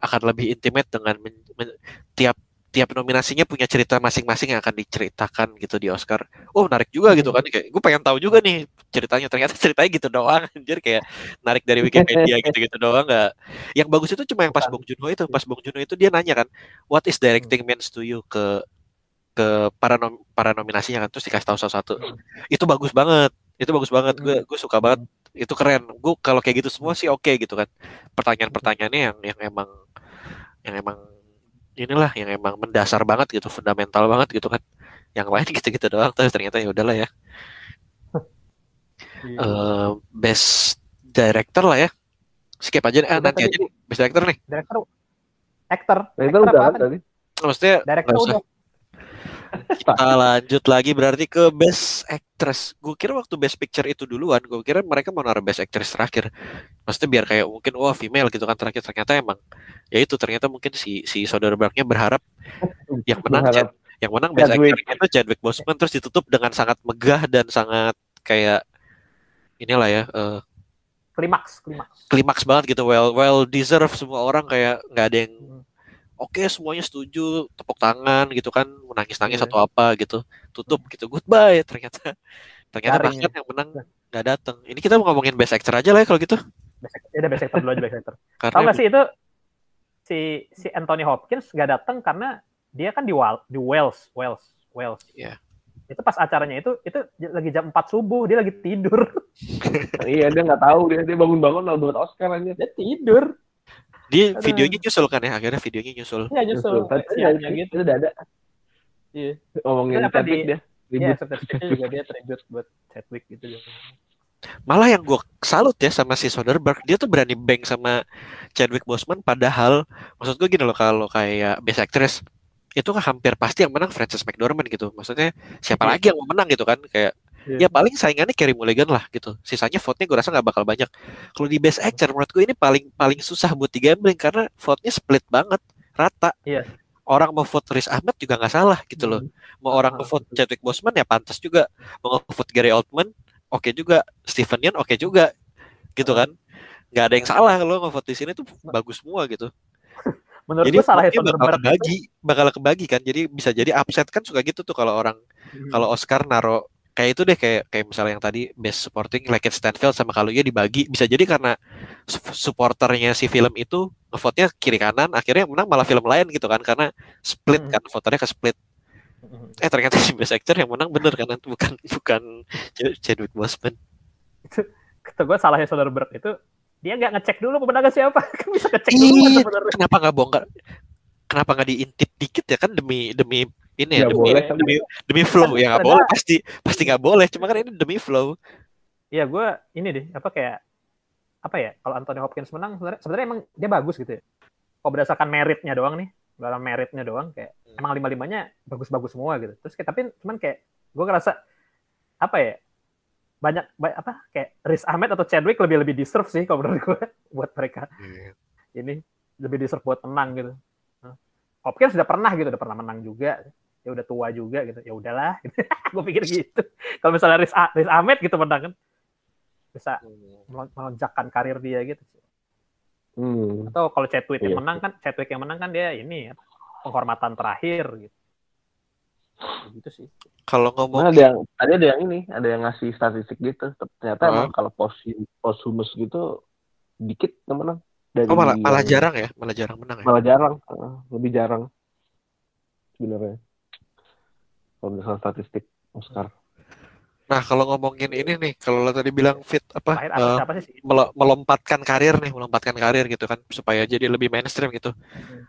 akan lebih intimate dengan men- men- tiap tiap nominasinya punya cerita masing-masing yang akan diceritakan gitu di Oscar. Oh menarik juga gitu kan kayak gue pengen tahu juga nih ceritanya ternyata ceritanya gitu doang anjir kayak narik dari Wikipedia gitu-gitu doang nggak. Yang bagus itu cuma yang pas Bong Joon-ho itu pas Bong Joon-ho itu dia nanya kan what is directing means to you ke ke para nom para nominasinya kan terus dikasih tahu satu-satu. Itu bagus banget. Itu bagus banget. Gue gue suka banget. Itu keren. Gue kalau kayak gitu semua sih oke gitu kan. Pertanyaan-pertanyaannya yang yang emang yang emang inilah yang emang mendasar banget gitu, fundamental banget gitu kan. Yang lain gitu-gitu doang tapi ternyata ya udahlah ya. Eh, best director lah ya. Skip aja eh, nanti aja nih best director nih. director actor itu Actor udah apa kan tadi. Maksudnya director udah Kita lanjut lagi berarti ke Best Actress. Gue kira waktu Best Picture itu duluan, gue kira mereka mau naruh Best Actress terakhir. Maksudnya biar kayak mungkin wah female gitu kan terakhir ternyata emang ya itu ternyata mungkin si si Soderbergh-nya berharap yang menang Berharap. Chad- yang menang Best. Actor itu Chadwick Boseman terus ditutup dengan sangat megah dan sangat kayak inilah ya eh, Klimaks, klimaks. klimaks banget gitu well well deserve semua orang kayak nggak ada yang Hmm. Oke semuanya setuju tepuk tangan gitu kan menangis nangis Iya. atau apa gitu tutup gitu goodbye ternyata ternyata Garing ya. yang menang nggak datang ini kita mau ngomongin best actor aja lah ya kalau gitu Best actor, ya udah best actor dulu aja best actor. Tahu karena nggak sih itu si si Anthony Hopkins nggak datang karena dia kan di Wal, di Wales, Wales, Wales. Iya. Itu pas acaranya itu itu lagi jam 4 subuh dia lagi tidur. iya dia nggak tahu dia dia bangun-bangun lalu buat Oscar aja. Dia tidur. Dia Aduh. videonya nyusul kan ya akhirnya videonya nyusul Ya nyusul Tadi siangnya itu, gitu. itu udah ada Iya. ngomongin Chadwick di- dia. Iya, juga dia tribute buat Chadwick gitu. malah yang gue salut ya sama si Soderbergh dia tuh berani bang sama Chadwick Boseman padahal maksud gue gini loh kalau kayak best actress itu kan hampir pasti yang menang Frances McDormand gitu maksudnya siapa Iya. lagi yang mau menang gitu kan kayak Iya. ya paling saingannya Carey Mulligan lah gitu. Sisanya vote-nya gue rasa nggak bakal banyak. Kalau di best actor menurut gue ini paling paling susah buat digambling karena vote-nya split banget rata. Iya. orang mau vote Riz Ahmed juga nggak salah gitu loh. Mau orang mau vote Chadwick Boseman ya pantas juga. Mau vote Gary Oldman oke juga. Stephen Yeun oke juga gitu kan. Nggak ada yang salah kalau ngevote di sini tuh bagus semua gitu. Menurut jadi gue salahnya vote-nya bakal Soderbergh itu- kebagi bakal kebagi kan. Jadi bisa jadi upset kan suka gitu tuh kalau orang Hmm. kalau Oscar naro kayak itu deh kayak kayak misalnya yang tadi best supporting like Stanfield sama Kaluuya dibagi. Bisa jadi karena su- supporternya si film itu ngevote-nya kiri kanan akhirnya menang malah film lain gitu kan karena split kan voternya ke split. Eh ternyata si best actor yang menang bener kan bukan bukan Ch- Chadwick Boseman. Kata gue salahnya Soderbergh itu dia nggak ngecek dulu pemenangnya siapa. Kan bisa ngecek dulu Iya. sebenarnya. kenapa nggak bongkar? Kenapa nggak diintip dikit ya kan demi demi ini ya Nggak demi, boleh demi demi flow ya nggak boleh pasti pasti nggak boleh cuma kan ini demi flow Iya gue ini deh apa kayak apa ya kalau Anthony Hopkins menang sebenarnya sebenarnya emang dia bagus gitu ya. Kalau berdasarkan meritnya doang nih, dalam meritnya doang kayak Hmm. emang lima limanya bagus-bagus semua gitu. Terus kayak, tapi cuman kayak gue ngerasa apa ya banyak ba- apa kayak Riz Ahmed atau Chadwick lebih lebih deserve sih kalau menurut gue buat mereka ini lebih deserve buat menang gitu. Hopkins sudah pernah gitu, udah pernah menang juga. Ya udah tua juga gitu. Ya udahlah. gue pikir gitu. Kalau misalnya Riz, Riz Ahmed gitu menang kan bisa melon- melonjakkan karir dia gitu. Hmm. Atau kalau Chadwick yang Iya. menang kan, Chadwick yang menang kan dia ini ya, penghormatan terakhir gitu. Gitu sih. kalau Nah, ngomong ada yang tadi ada yang ini, ada yang ngasih statistik gitu. Ternyata emang kalau posthum- posthumous gitu dikit yang menang. Dari oh, malah malah yang- jarang ya malah jarang menang ya Malah jarang, Heeh, lebih jarang sebenarnya. Kalau misalnya statistik Oscar. nah kalau ngomongin ini nih kalau lo tadi bilang fit apa Terakhir eh, siapa sih? melo- melompatkan karir nih, melompatkan karir gitu kan supaya jadi lebih mainstream gitu.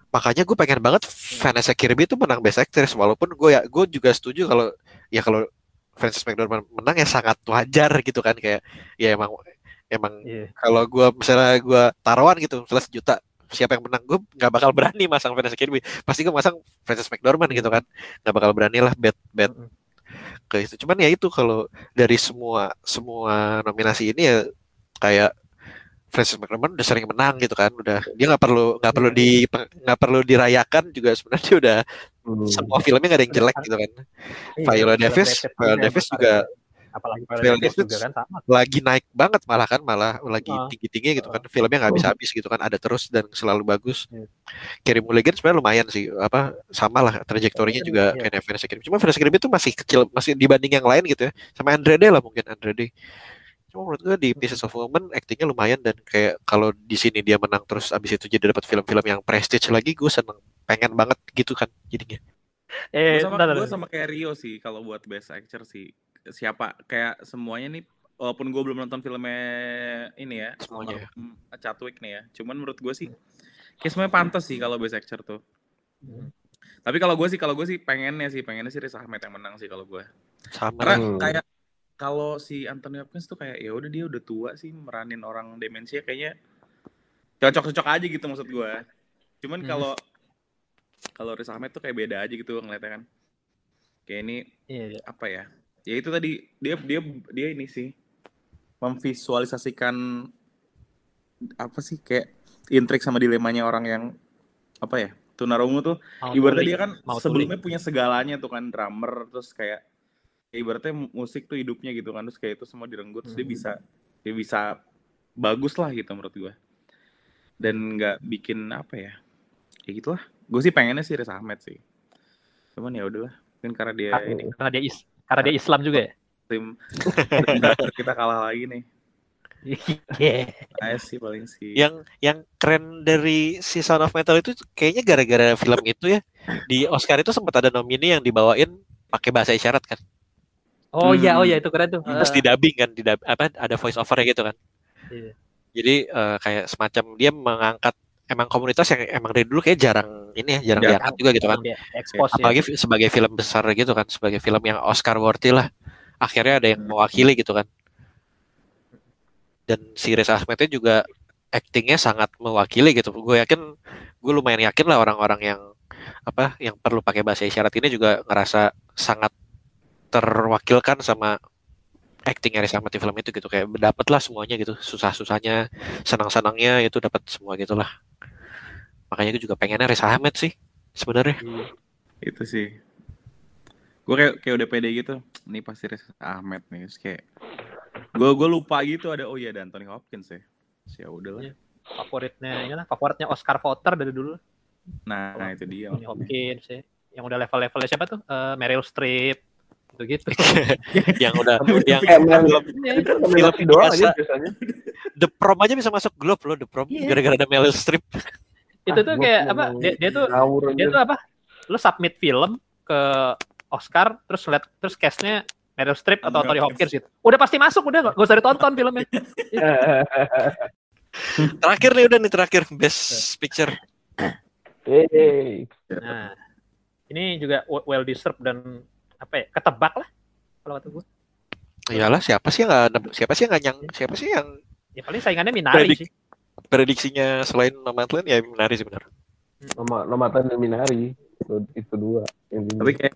Makanya gue pengen banget Vanessa Kirby itu menang Best Actress walaupun gue ya gue juga setuju kalau ya kalau Frances McDormand menang ya sangat wajar gitu kan kayak ya emang emang Iya. kalau gue misalnya gue taruhan gitu misalnya sejuta siapa yang menang gue nggak bakal berani masang Vanessa Kirby pasti gue masang Frances McDormand gitu kan. Nggak bakal berani lah bet bet ke itu. Cuman ya itu kalau dari semua semua nominasi ini ya kayak Francis McDormand udah sering menang gitu kan. Udah dia nggak perlu nggak perlu di nggak perlu dirayakan juga sebenarnya udah Hmm. semua filmnya nggak ada yang jelek gitu kan. Iya, Viola Davis Viola Davis juga apalagi Davis juga kan sama. lagi naik banget malah kan malah lagi Ah. tinggi tinggi gitu kan filmnya nggak habis habis gitu kan ada terus dan selalu bagus Iya. Carey Mulligan sebenarnya lumayan sih apa sama lah trajektorinya juga Iya. kayak Vanessa Kirby cuma Vanessa Kirby itu masih kecil masih dibanding yang lain gitu ya sama Andre Day lah mungkin Andre Day cuma menurut gue di Pieces of Woman aktingnya lumayan dan kayak kalau di sini dia menang terus abis itu jadi dapat film-film yang prestige lagi gue seneng pengen banget gitu kan jadinya Eh, Gue sama, sama kayak Rio sih kalau buat best actor sih. Siapa kayak semuanya nih walaupun gue belum nonton filmnya ini ya, Semuanya ya. Chadwick nih ya. Cuman menurut gue sih kayak semuanya pantas sih kalau best actor tuh. Tapi kalau gue sih kalau gue sih pengennya sih pengennya sih Riz Ahmed yang menang sih kalau gue. Karena Hmm. kayak kalau si Anthony Hopkins tuh kayak ya udah dia udah tua sih meranin orang demensia kayaknya cocok-cocok aja gitu maksud gue. Cuman Hmm. kalau kalau Riz Ahmed tuh kayak beda aja gitu ngeliatnya kan. kayak ini Iya, iya. apa ya ya itu tadi dia dia dia ini sih memvisualisasikan apa sih kayak intrik sama dilemanya orang yang apa ya tunarungu tuh. Mau ibaratnya tulis, dia kan mau sebelumnya punya segalanya tuh kan drummer terus kayak ya ibaratnya musik tuh hidupnya gitu kan terus kayak itu semua direnggut terus dia Hmm. bisa dia bisa bagus lah gitu menurut gua. Dan nggak bikin apa ya ya gitulah. Gue sih pengennya sih Riz Ahmed sih. Cuman ya udahlah mungkin karena dia ini. Karena dia is, karena dia Islam juga ya. tim kita kalah lagi nih Iya. Nice sih paling sih Yang yang keren dari si Sound of Metal itu kayaknya gara-gara film itu ya. Di Oscar itu sempat ada nomini yang dibawain pakai bahasa isyarat kan. Oh iya, Hmm. oh iya itu keren tuh. Terus Eh, didubbing kan, didub, apa ada voice over gitu kan. Iya. Jadi eh, kayak semacam dia mengangkat emang komunitas yang emang dari dulu kayak jarang ini ya, jarang diangkat juga gitu kan. dia expose ya. Apalagi fi- sebagai film besar gitu kan, sebagai film yang Oscar worthy lah. Akhirnya ada yang mewakili gitu kan. Dan si Riz Ahmednya juga actingnya sangat mewakili gitu. Gue yakin, gue lumayan yakin lah orang-orang yang apa yang perlu pakai bahasa isyarat ini juga ngerasa sangat terwakilkan sama actingnya Riz Ahmed di film itu gitu. Kayak dapat lah semuanya gitu. Susah-susahnya senang-senangnya itu dapat semua gitulah. Makanya gue juga pengennya Riz Ahmed sih sebenarnya. Itu sih. Gue kayak kayak udah pede gitu nih pasti Riz Ahmed nih. Terus kayak gue gue lupa gitu ada oh iya ada Anthony Hopkins ya. Terus ya udahlah. Iya. favoritnya ini lah favoritnya Oscar voter dari dulu. Nah, nah itu dia. Anthony Hopkins ya. yang udah level-levelnya siapa tuh? Eh, Meryl Streep gitu gitu yang udah yang nominasi doang biasa. aja biasanya. The Prom aja bisa masuk Globe loh The Prom. Iya. gara-gara ada Meryl Streep. Itu tuh Ah, kayak apa dia, dia tuh dia tuh apa? Lu submit film ke Oscar terus lihat terus castnya Meryl Streep atau Anthony Anthony Hopkins gitu. Udah pasti masuk udah gak usah ditonton filmnya. Terakhir nih udah nih terakhir. Best Picture. Yeay. nah ini juga well deserved dan apa ya ketebak lah kalau kata gue iyalah siapa sih yang nggak siapa sih yang nggak nyang siapa sih yang ya paling saingannya Minari Predik- sih prediksinya selain Nomadland ya Minari sih benar Nama nama Tan Minari itu, itu dua. Yang tapi kayak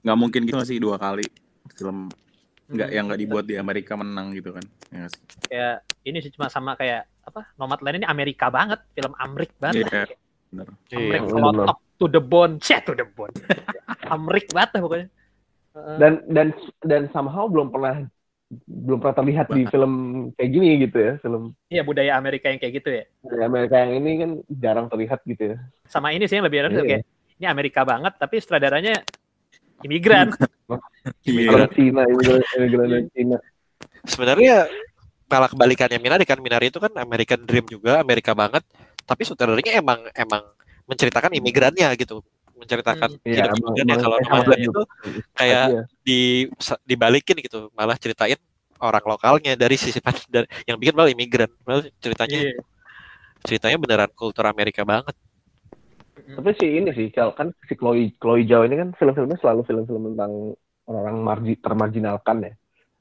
nggak mungkin gitu nggak sih dua kali film nggak Hmm. yang nggak dibuat di Amerika menang gitu kan ya sih? kayak ini sih cuma sama kayak apa Nomadland ini Amerika banget film Amrik banget Iya, lah. bener. Amrik Iya, bener. top to the bone shit to the bone Amrik banget lah pokoknya Dan dan dan somehow belum pernah belum pernah terlihat di film kayak gini gitu ya film iya budaya Amerika yang kayak gitu ya. Dari Amerika yang ini kan jarang terlihat gitu ya. Sama ini sih yang lebih aneh Iya. kayak ini Amerika banget tapi sutradaranya imigran. Orang Cina imigran imigran Cina. Sebenarnya malah kebalikannya Minari kan Minari itu kan American Dream juga Amerika banget. Tapi sutradaranya emang emang menceritakan imigrannya gitu menceritakan Hmm. Hidup imigrannya emang kalau ada itu kayak Iya. di dibalikin gitu malah ceritain orang lokalnya dari sisi dari, yang bikin malah imigran malah ceritanya Iya. ceritanya beneran kultur Amerika banget tapi sih ini sih kalau kan si Chloe Chloe Zhao ini kan film-filmnya selalu film-film tentang orang-orang margi, termarginalkan ya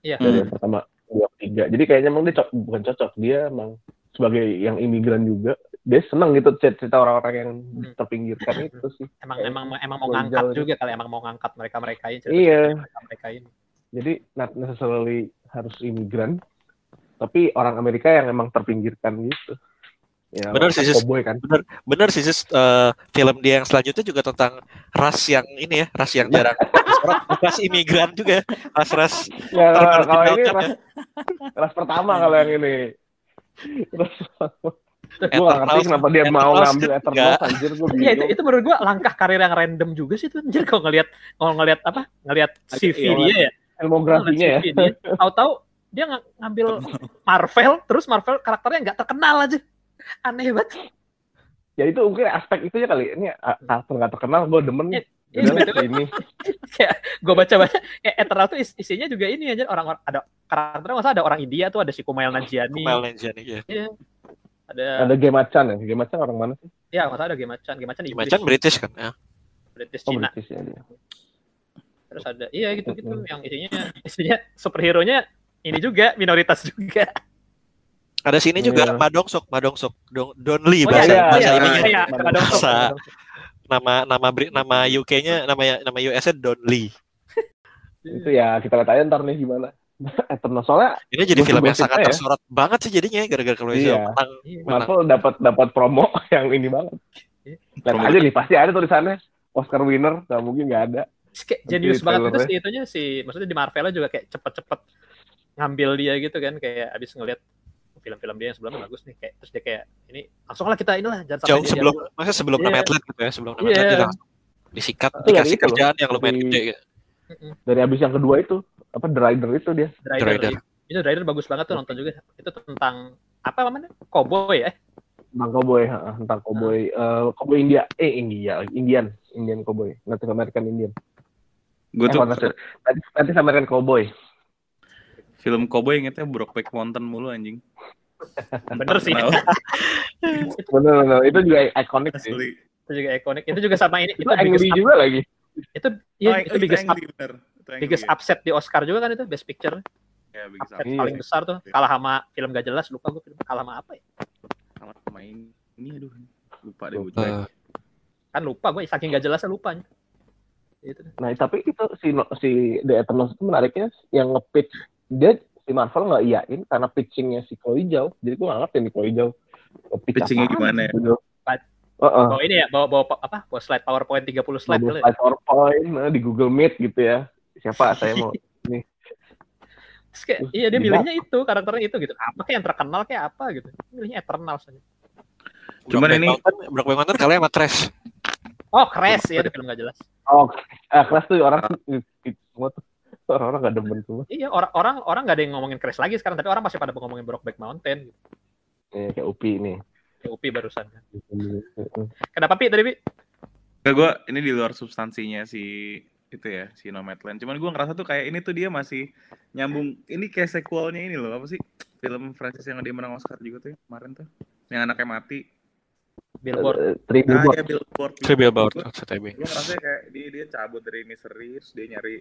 Iya. dari Hmm. yang pertama dua tiga jadi kayaknya emang dia co- bukan cocok dia emang sebagai yang imigran juga dia seneng gitu cerita orang-orang yang Hmm. terpinggirkan itu sih. Emang Kayak emang emang mau ngangkat juga kali emang mau ngangkat mereka mereka ini Iya. mereka ini. Jadi not necessarily harus imigran tapi orang Amerika yang emang terpinggirkan gitu. Ya Bener sih, Sis. cowboy kan. Bener sih Sis, eh, film dia yang selanjutnya juga tentang ras yang ini ya ras yang jarang. Ras imigran juga ya. ras ras ya kalau, kalau ini ras, ras pertama kalau yang ini. Ras gue gak ngerti kenapa dia mau Eternals ngambil kan Eternals anjir gue Iya itu bingung. itu menurut gua langkah karir yang random juga sih tuh anjir kalau ngelihat kalau ngelihat apa ngelihat CV Iya, dia ya. Filmografinya ya. Tahu-tahu dia ng- ngambil Marvel terus Marvel karakternya nggak terkenal aja. Aneh banget. Ya itu mungkin aspek itu ya kali. Ini ah, karakter gak terkenal gue demen. Udah betul. ini. Gue baca-baca kayak Eternal tuh is- isinya juga ini aja orang ada karakternya masa ada orang India tuh ada si Kumail Nanjiani. Kumail Nanjiani ya ada ada game macan ya? Game macan orang mana sih? Ya masa ada Gemacan Gemacan Inggris Macan British kan? Ya. British oh Cina. British ya dia. Terus ada iya gitu gitu Mm-mm. yang isinya isinya superhero nya ini juga minoritas juga. Ada sini juga Iya. Madongsuk Madongsuk Don Don Lee Oh, bahasa iya, bahasa iya, ininya. iya, Mana- Madongsuk, Bahasa- nama nama Bri- nama UK-nya nama nama US-nya Don Lee itu ya kita lihat aja ntar nih gimana Eternal soalnya Ini jadi film yang sangat ya. tersorot banget sih jadinya gara-gara kalau Iya. menang. Iya. menang. Marvel dapat dapat promo yang ini banget Iya. lihat aja nih pasti ada tulisannya Oscar winner nggak mungkin nggak ada kayak jenius banget itu trailernya. sih itunya si maksudnya di Marvel juga kayak cepet-cepet ngambil dia gitu kan kayak abis ngeliat film-film dia yang sebelumnya bagus nih kayak terus dia kayak ini langsung lah kita inilah jangan sampai Jauh dia sebelum jatuh. masa sebelum Iya. Nomadland gitu ya, sebelum Iya. Nomadland dia langsung disikat, dikasih kerjaan yang lumayan gede gitu. dari abis yang kedua itu apa The Rider itu dia The Rider. Rider. Itu The Rider bagus banget tuh nonton juga. Itu tentang apa namanya? Cowboy ya? tentang cowboy ha, tentang cowboy eh, cowboy India eh India Indian Indian cowboy Native American Indian Gue eh, tuh Native- Native American cowboy film Cowboy ingetnya Brokeback Mountain mulu anjing. Bener sih. Bener bener itu juga ikonik sih itu juga ikonik. Itu juga sama ini. itu Itu juga lagi itu iya, Oh, itu biggest, up- biggest Lee, upset di Oscar juga kan itu Best Picture. ya. Ya, biggest Upset Iya. paling besar tuh. Kalah sama film gak jelas. Lupa gue film kalah sama apa ya? Sama main ini aduh lupa deh gue. Eh, Kan lupa gue saking gak jelasnya lupa. Itu. Nah, tapi itu si si The Eternals itu menariknya yang nge-pitch dia si Marvel nggak iyain karena pitchingnya si Chloe Zhao. Jadi gue nggak ngerti nih Chloe Zhao. Nge-pitch Pitchingnya gimana ya? gitu. Pat- Heeh. Bawa ini ya, bawa bawa apa? Bawa slide PowerPoint 30 slide kali. ya? slide PowerPoint eh, di Google Meet gitu ya. Siapa saya mau Terus kayak, iya dia Bisa. milihnya itu, karakternya itu gitu. Apa kayak yang terkenal kayak apa gitu. Milihnya Eternal saja. Cuman Brokeback ini- Mountain, Brokeback Mountain kalian sama Trash. Oh, Crash ya, film gak jelas. Oh, eh, kelas tuh orang semua tuh orang-orang gak demen semua. Iya, orang orang orang gak ada yang ngomongin Crash lagi sekarang, tapi orang masih pada ngomongin Brokeback Mountain gitu. Eh, kayak Upi nih. Upi barusan kan. Kenapa Pi tadi Pi? Enggak gue ini di luar substansinya si itu ya si Nomadland. Cuman gue ngerasa tuh kayak ini tuh dia masih nyambung. Ini kayak sequelnya ini loh apa sih film Francis yang dia menang Oscar juga tuh ya, kemarin tuh. Yang anaknya mati. Billboard. Eh, Three Ah Billboard. ya Billboard. Three Billboard, Gue ngerasa kayak dia dia cabut dari Misery terus dia nyari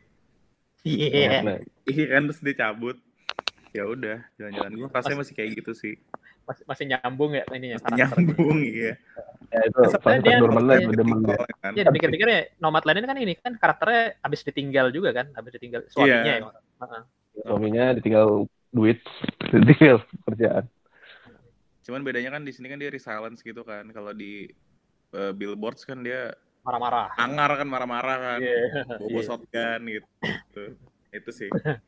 Iya. Nah, iya kan terus dia cabut. Ya udah jalan-jalan gue rasanya masih kayak gitu sih. Masih, masih nyambung ya ininya karakternya. Nyambung iya. ya itu dia-. Kan? Iya, dipikir-pikir ya Nomadland ini kan ini kan karakternya habis ditinggal juga kan, habis ditinggal suaminya Iya. ya. Heeh. Suaminya ditinggal duit, ditinggal kerjaan. Cuman bedanya kan di sini kan dia resilience gitu kan. Kalau di eh, billboards kan dia Marah-marah. angar kan marah-marah kan. Iya. Bobo Iya. shotgun gitu. Gitu. Itu sih.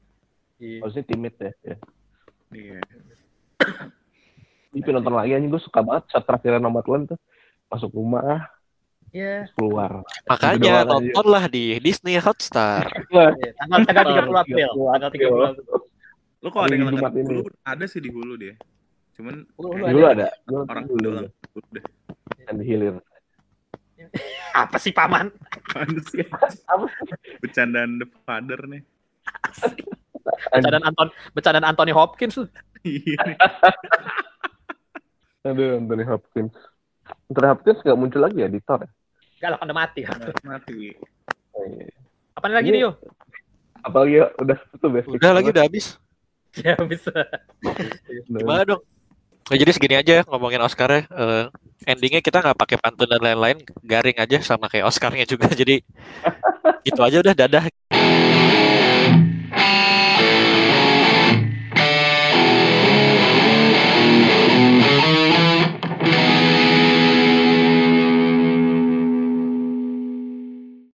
Iya. Harusnya timid ya. ya. Iya. Ini nonton lagi anjing gue suka banget shot terakhir Nomadland tuh masuk rumah Iya. keluar. Makanya nontonlah di Disney Hotstar. Wah, Iya. Tanggal tanggal 30 April. Tanggal 30 April. Lu kalau ada yang nonton. Hulu, ada sih di Hulu dia. Cuman Hulu ada. Orang dulu udah di hilir. Apa sih paman? Bercandaan The Father nih. Bercandaan Anton bercandaan Anthony Hopkins tuh. Iya. Aduh, Anthony Hopkins. Anthony Hopkins gak muncul lagi ya di Thor ya? Enggak lah kan udah mati kan. Mati. Oh, iya. Apa lagi nih yo? Apalagi ya, udah itu best. Udah lagi udah habis. Ya bisa. Gimana dong? Nah, jadi segini aja ngomongin Oscar-nya. Eh, endingnya kita nggak pakai pantun dan lain-lain, garing aja sama kayak Oscar-nya juga. Jadi gitu aja udah dadah.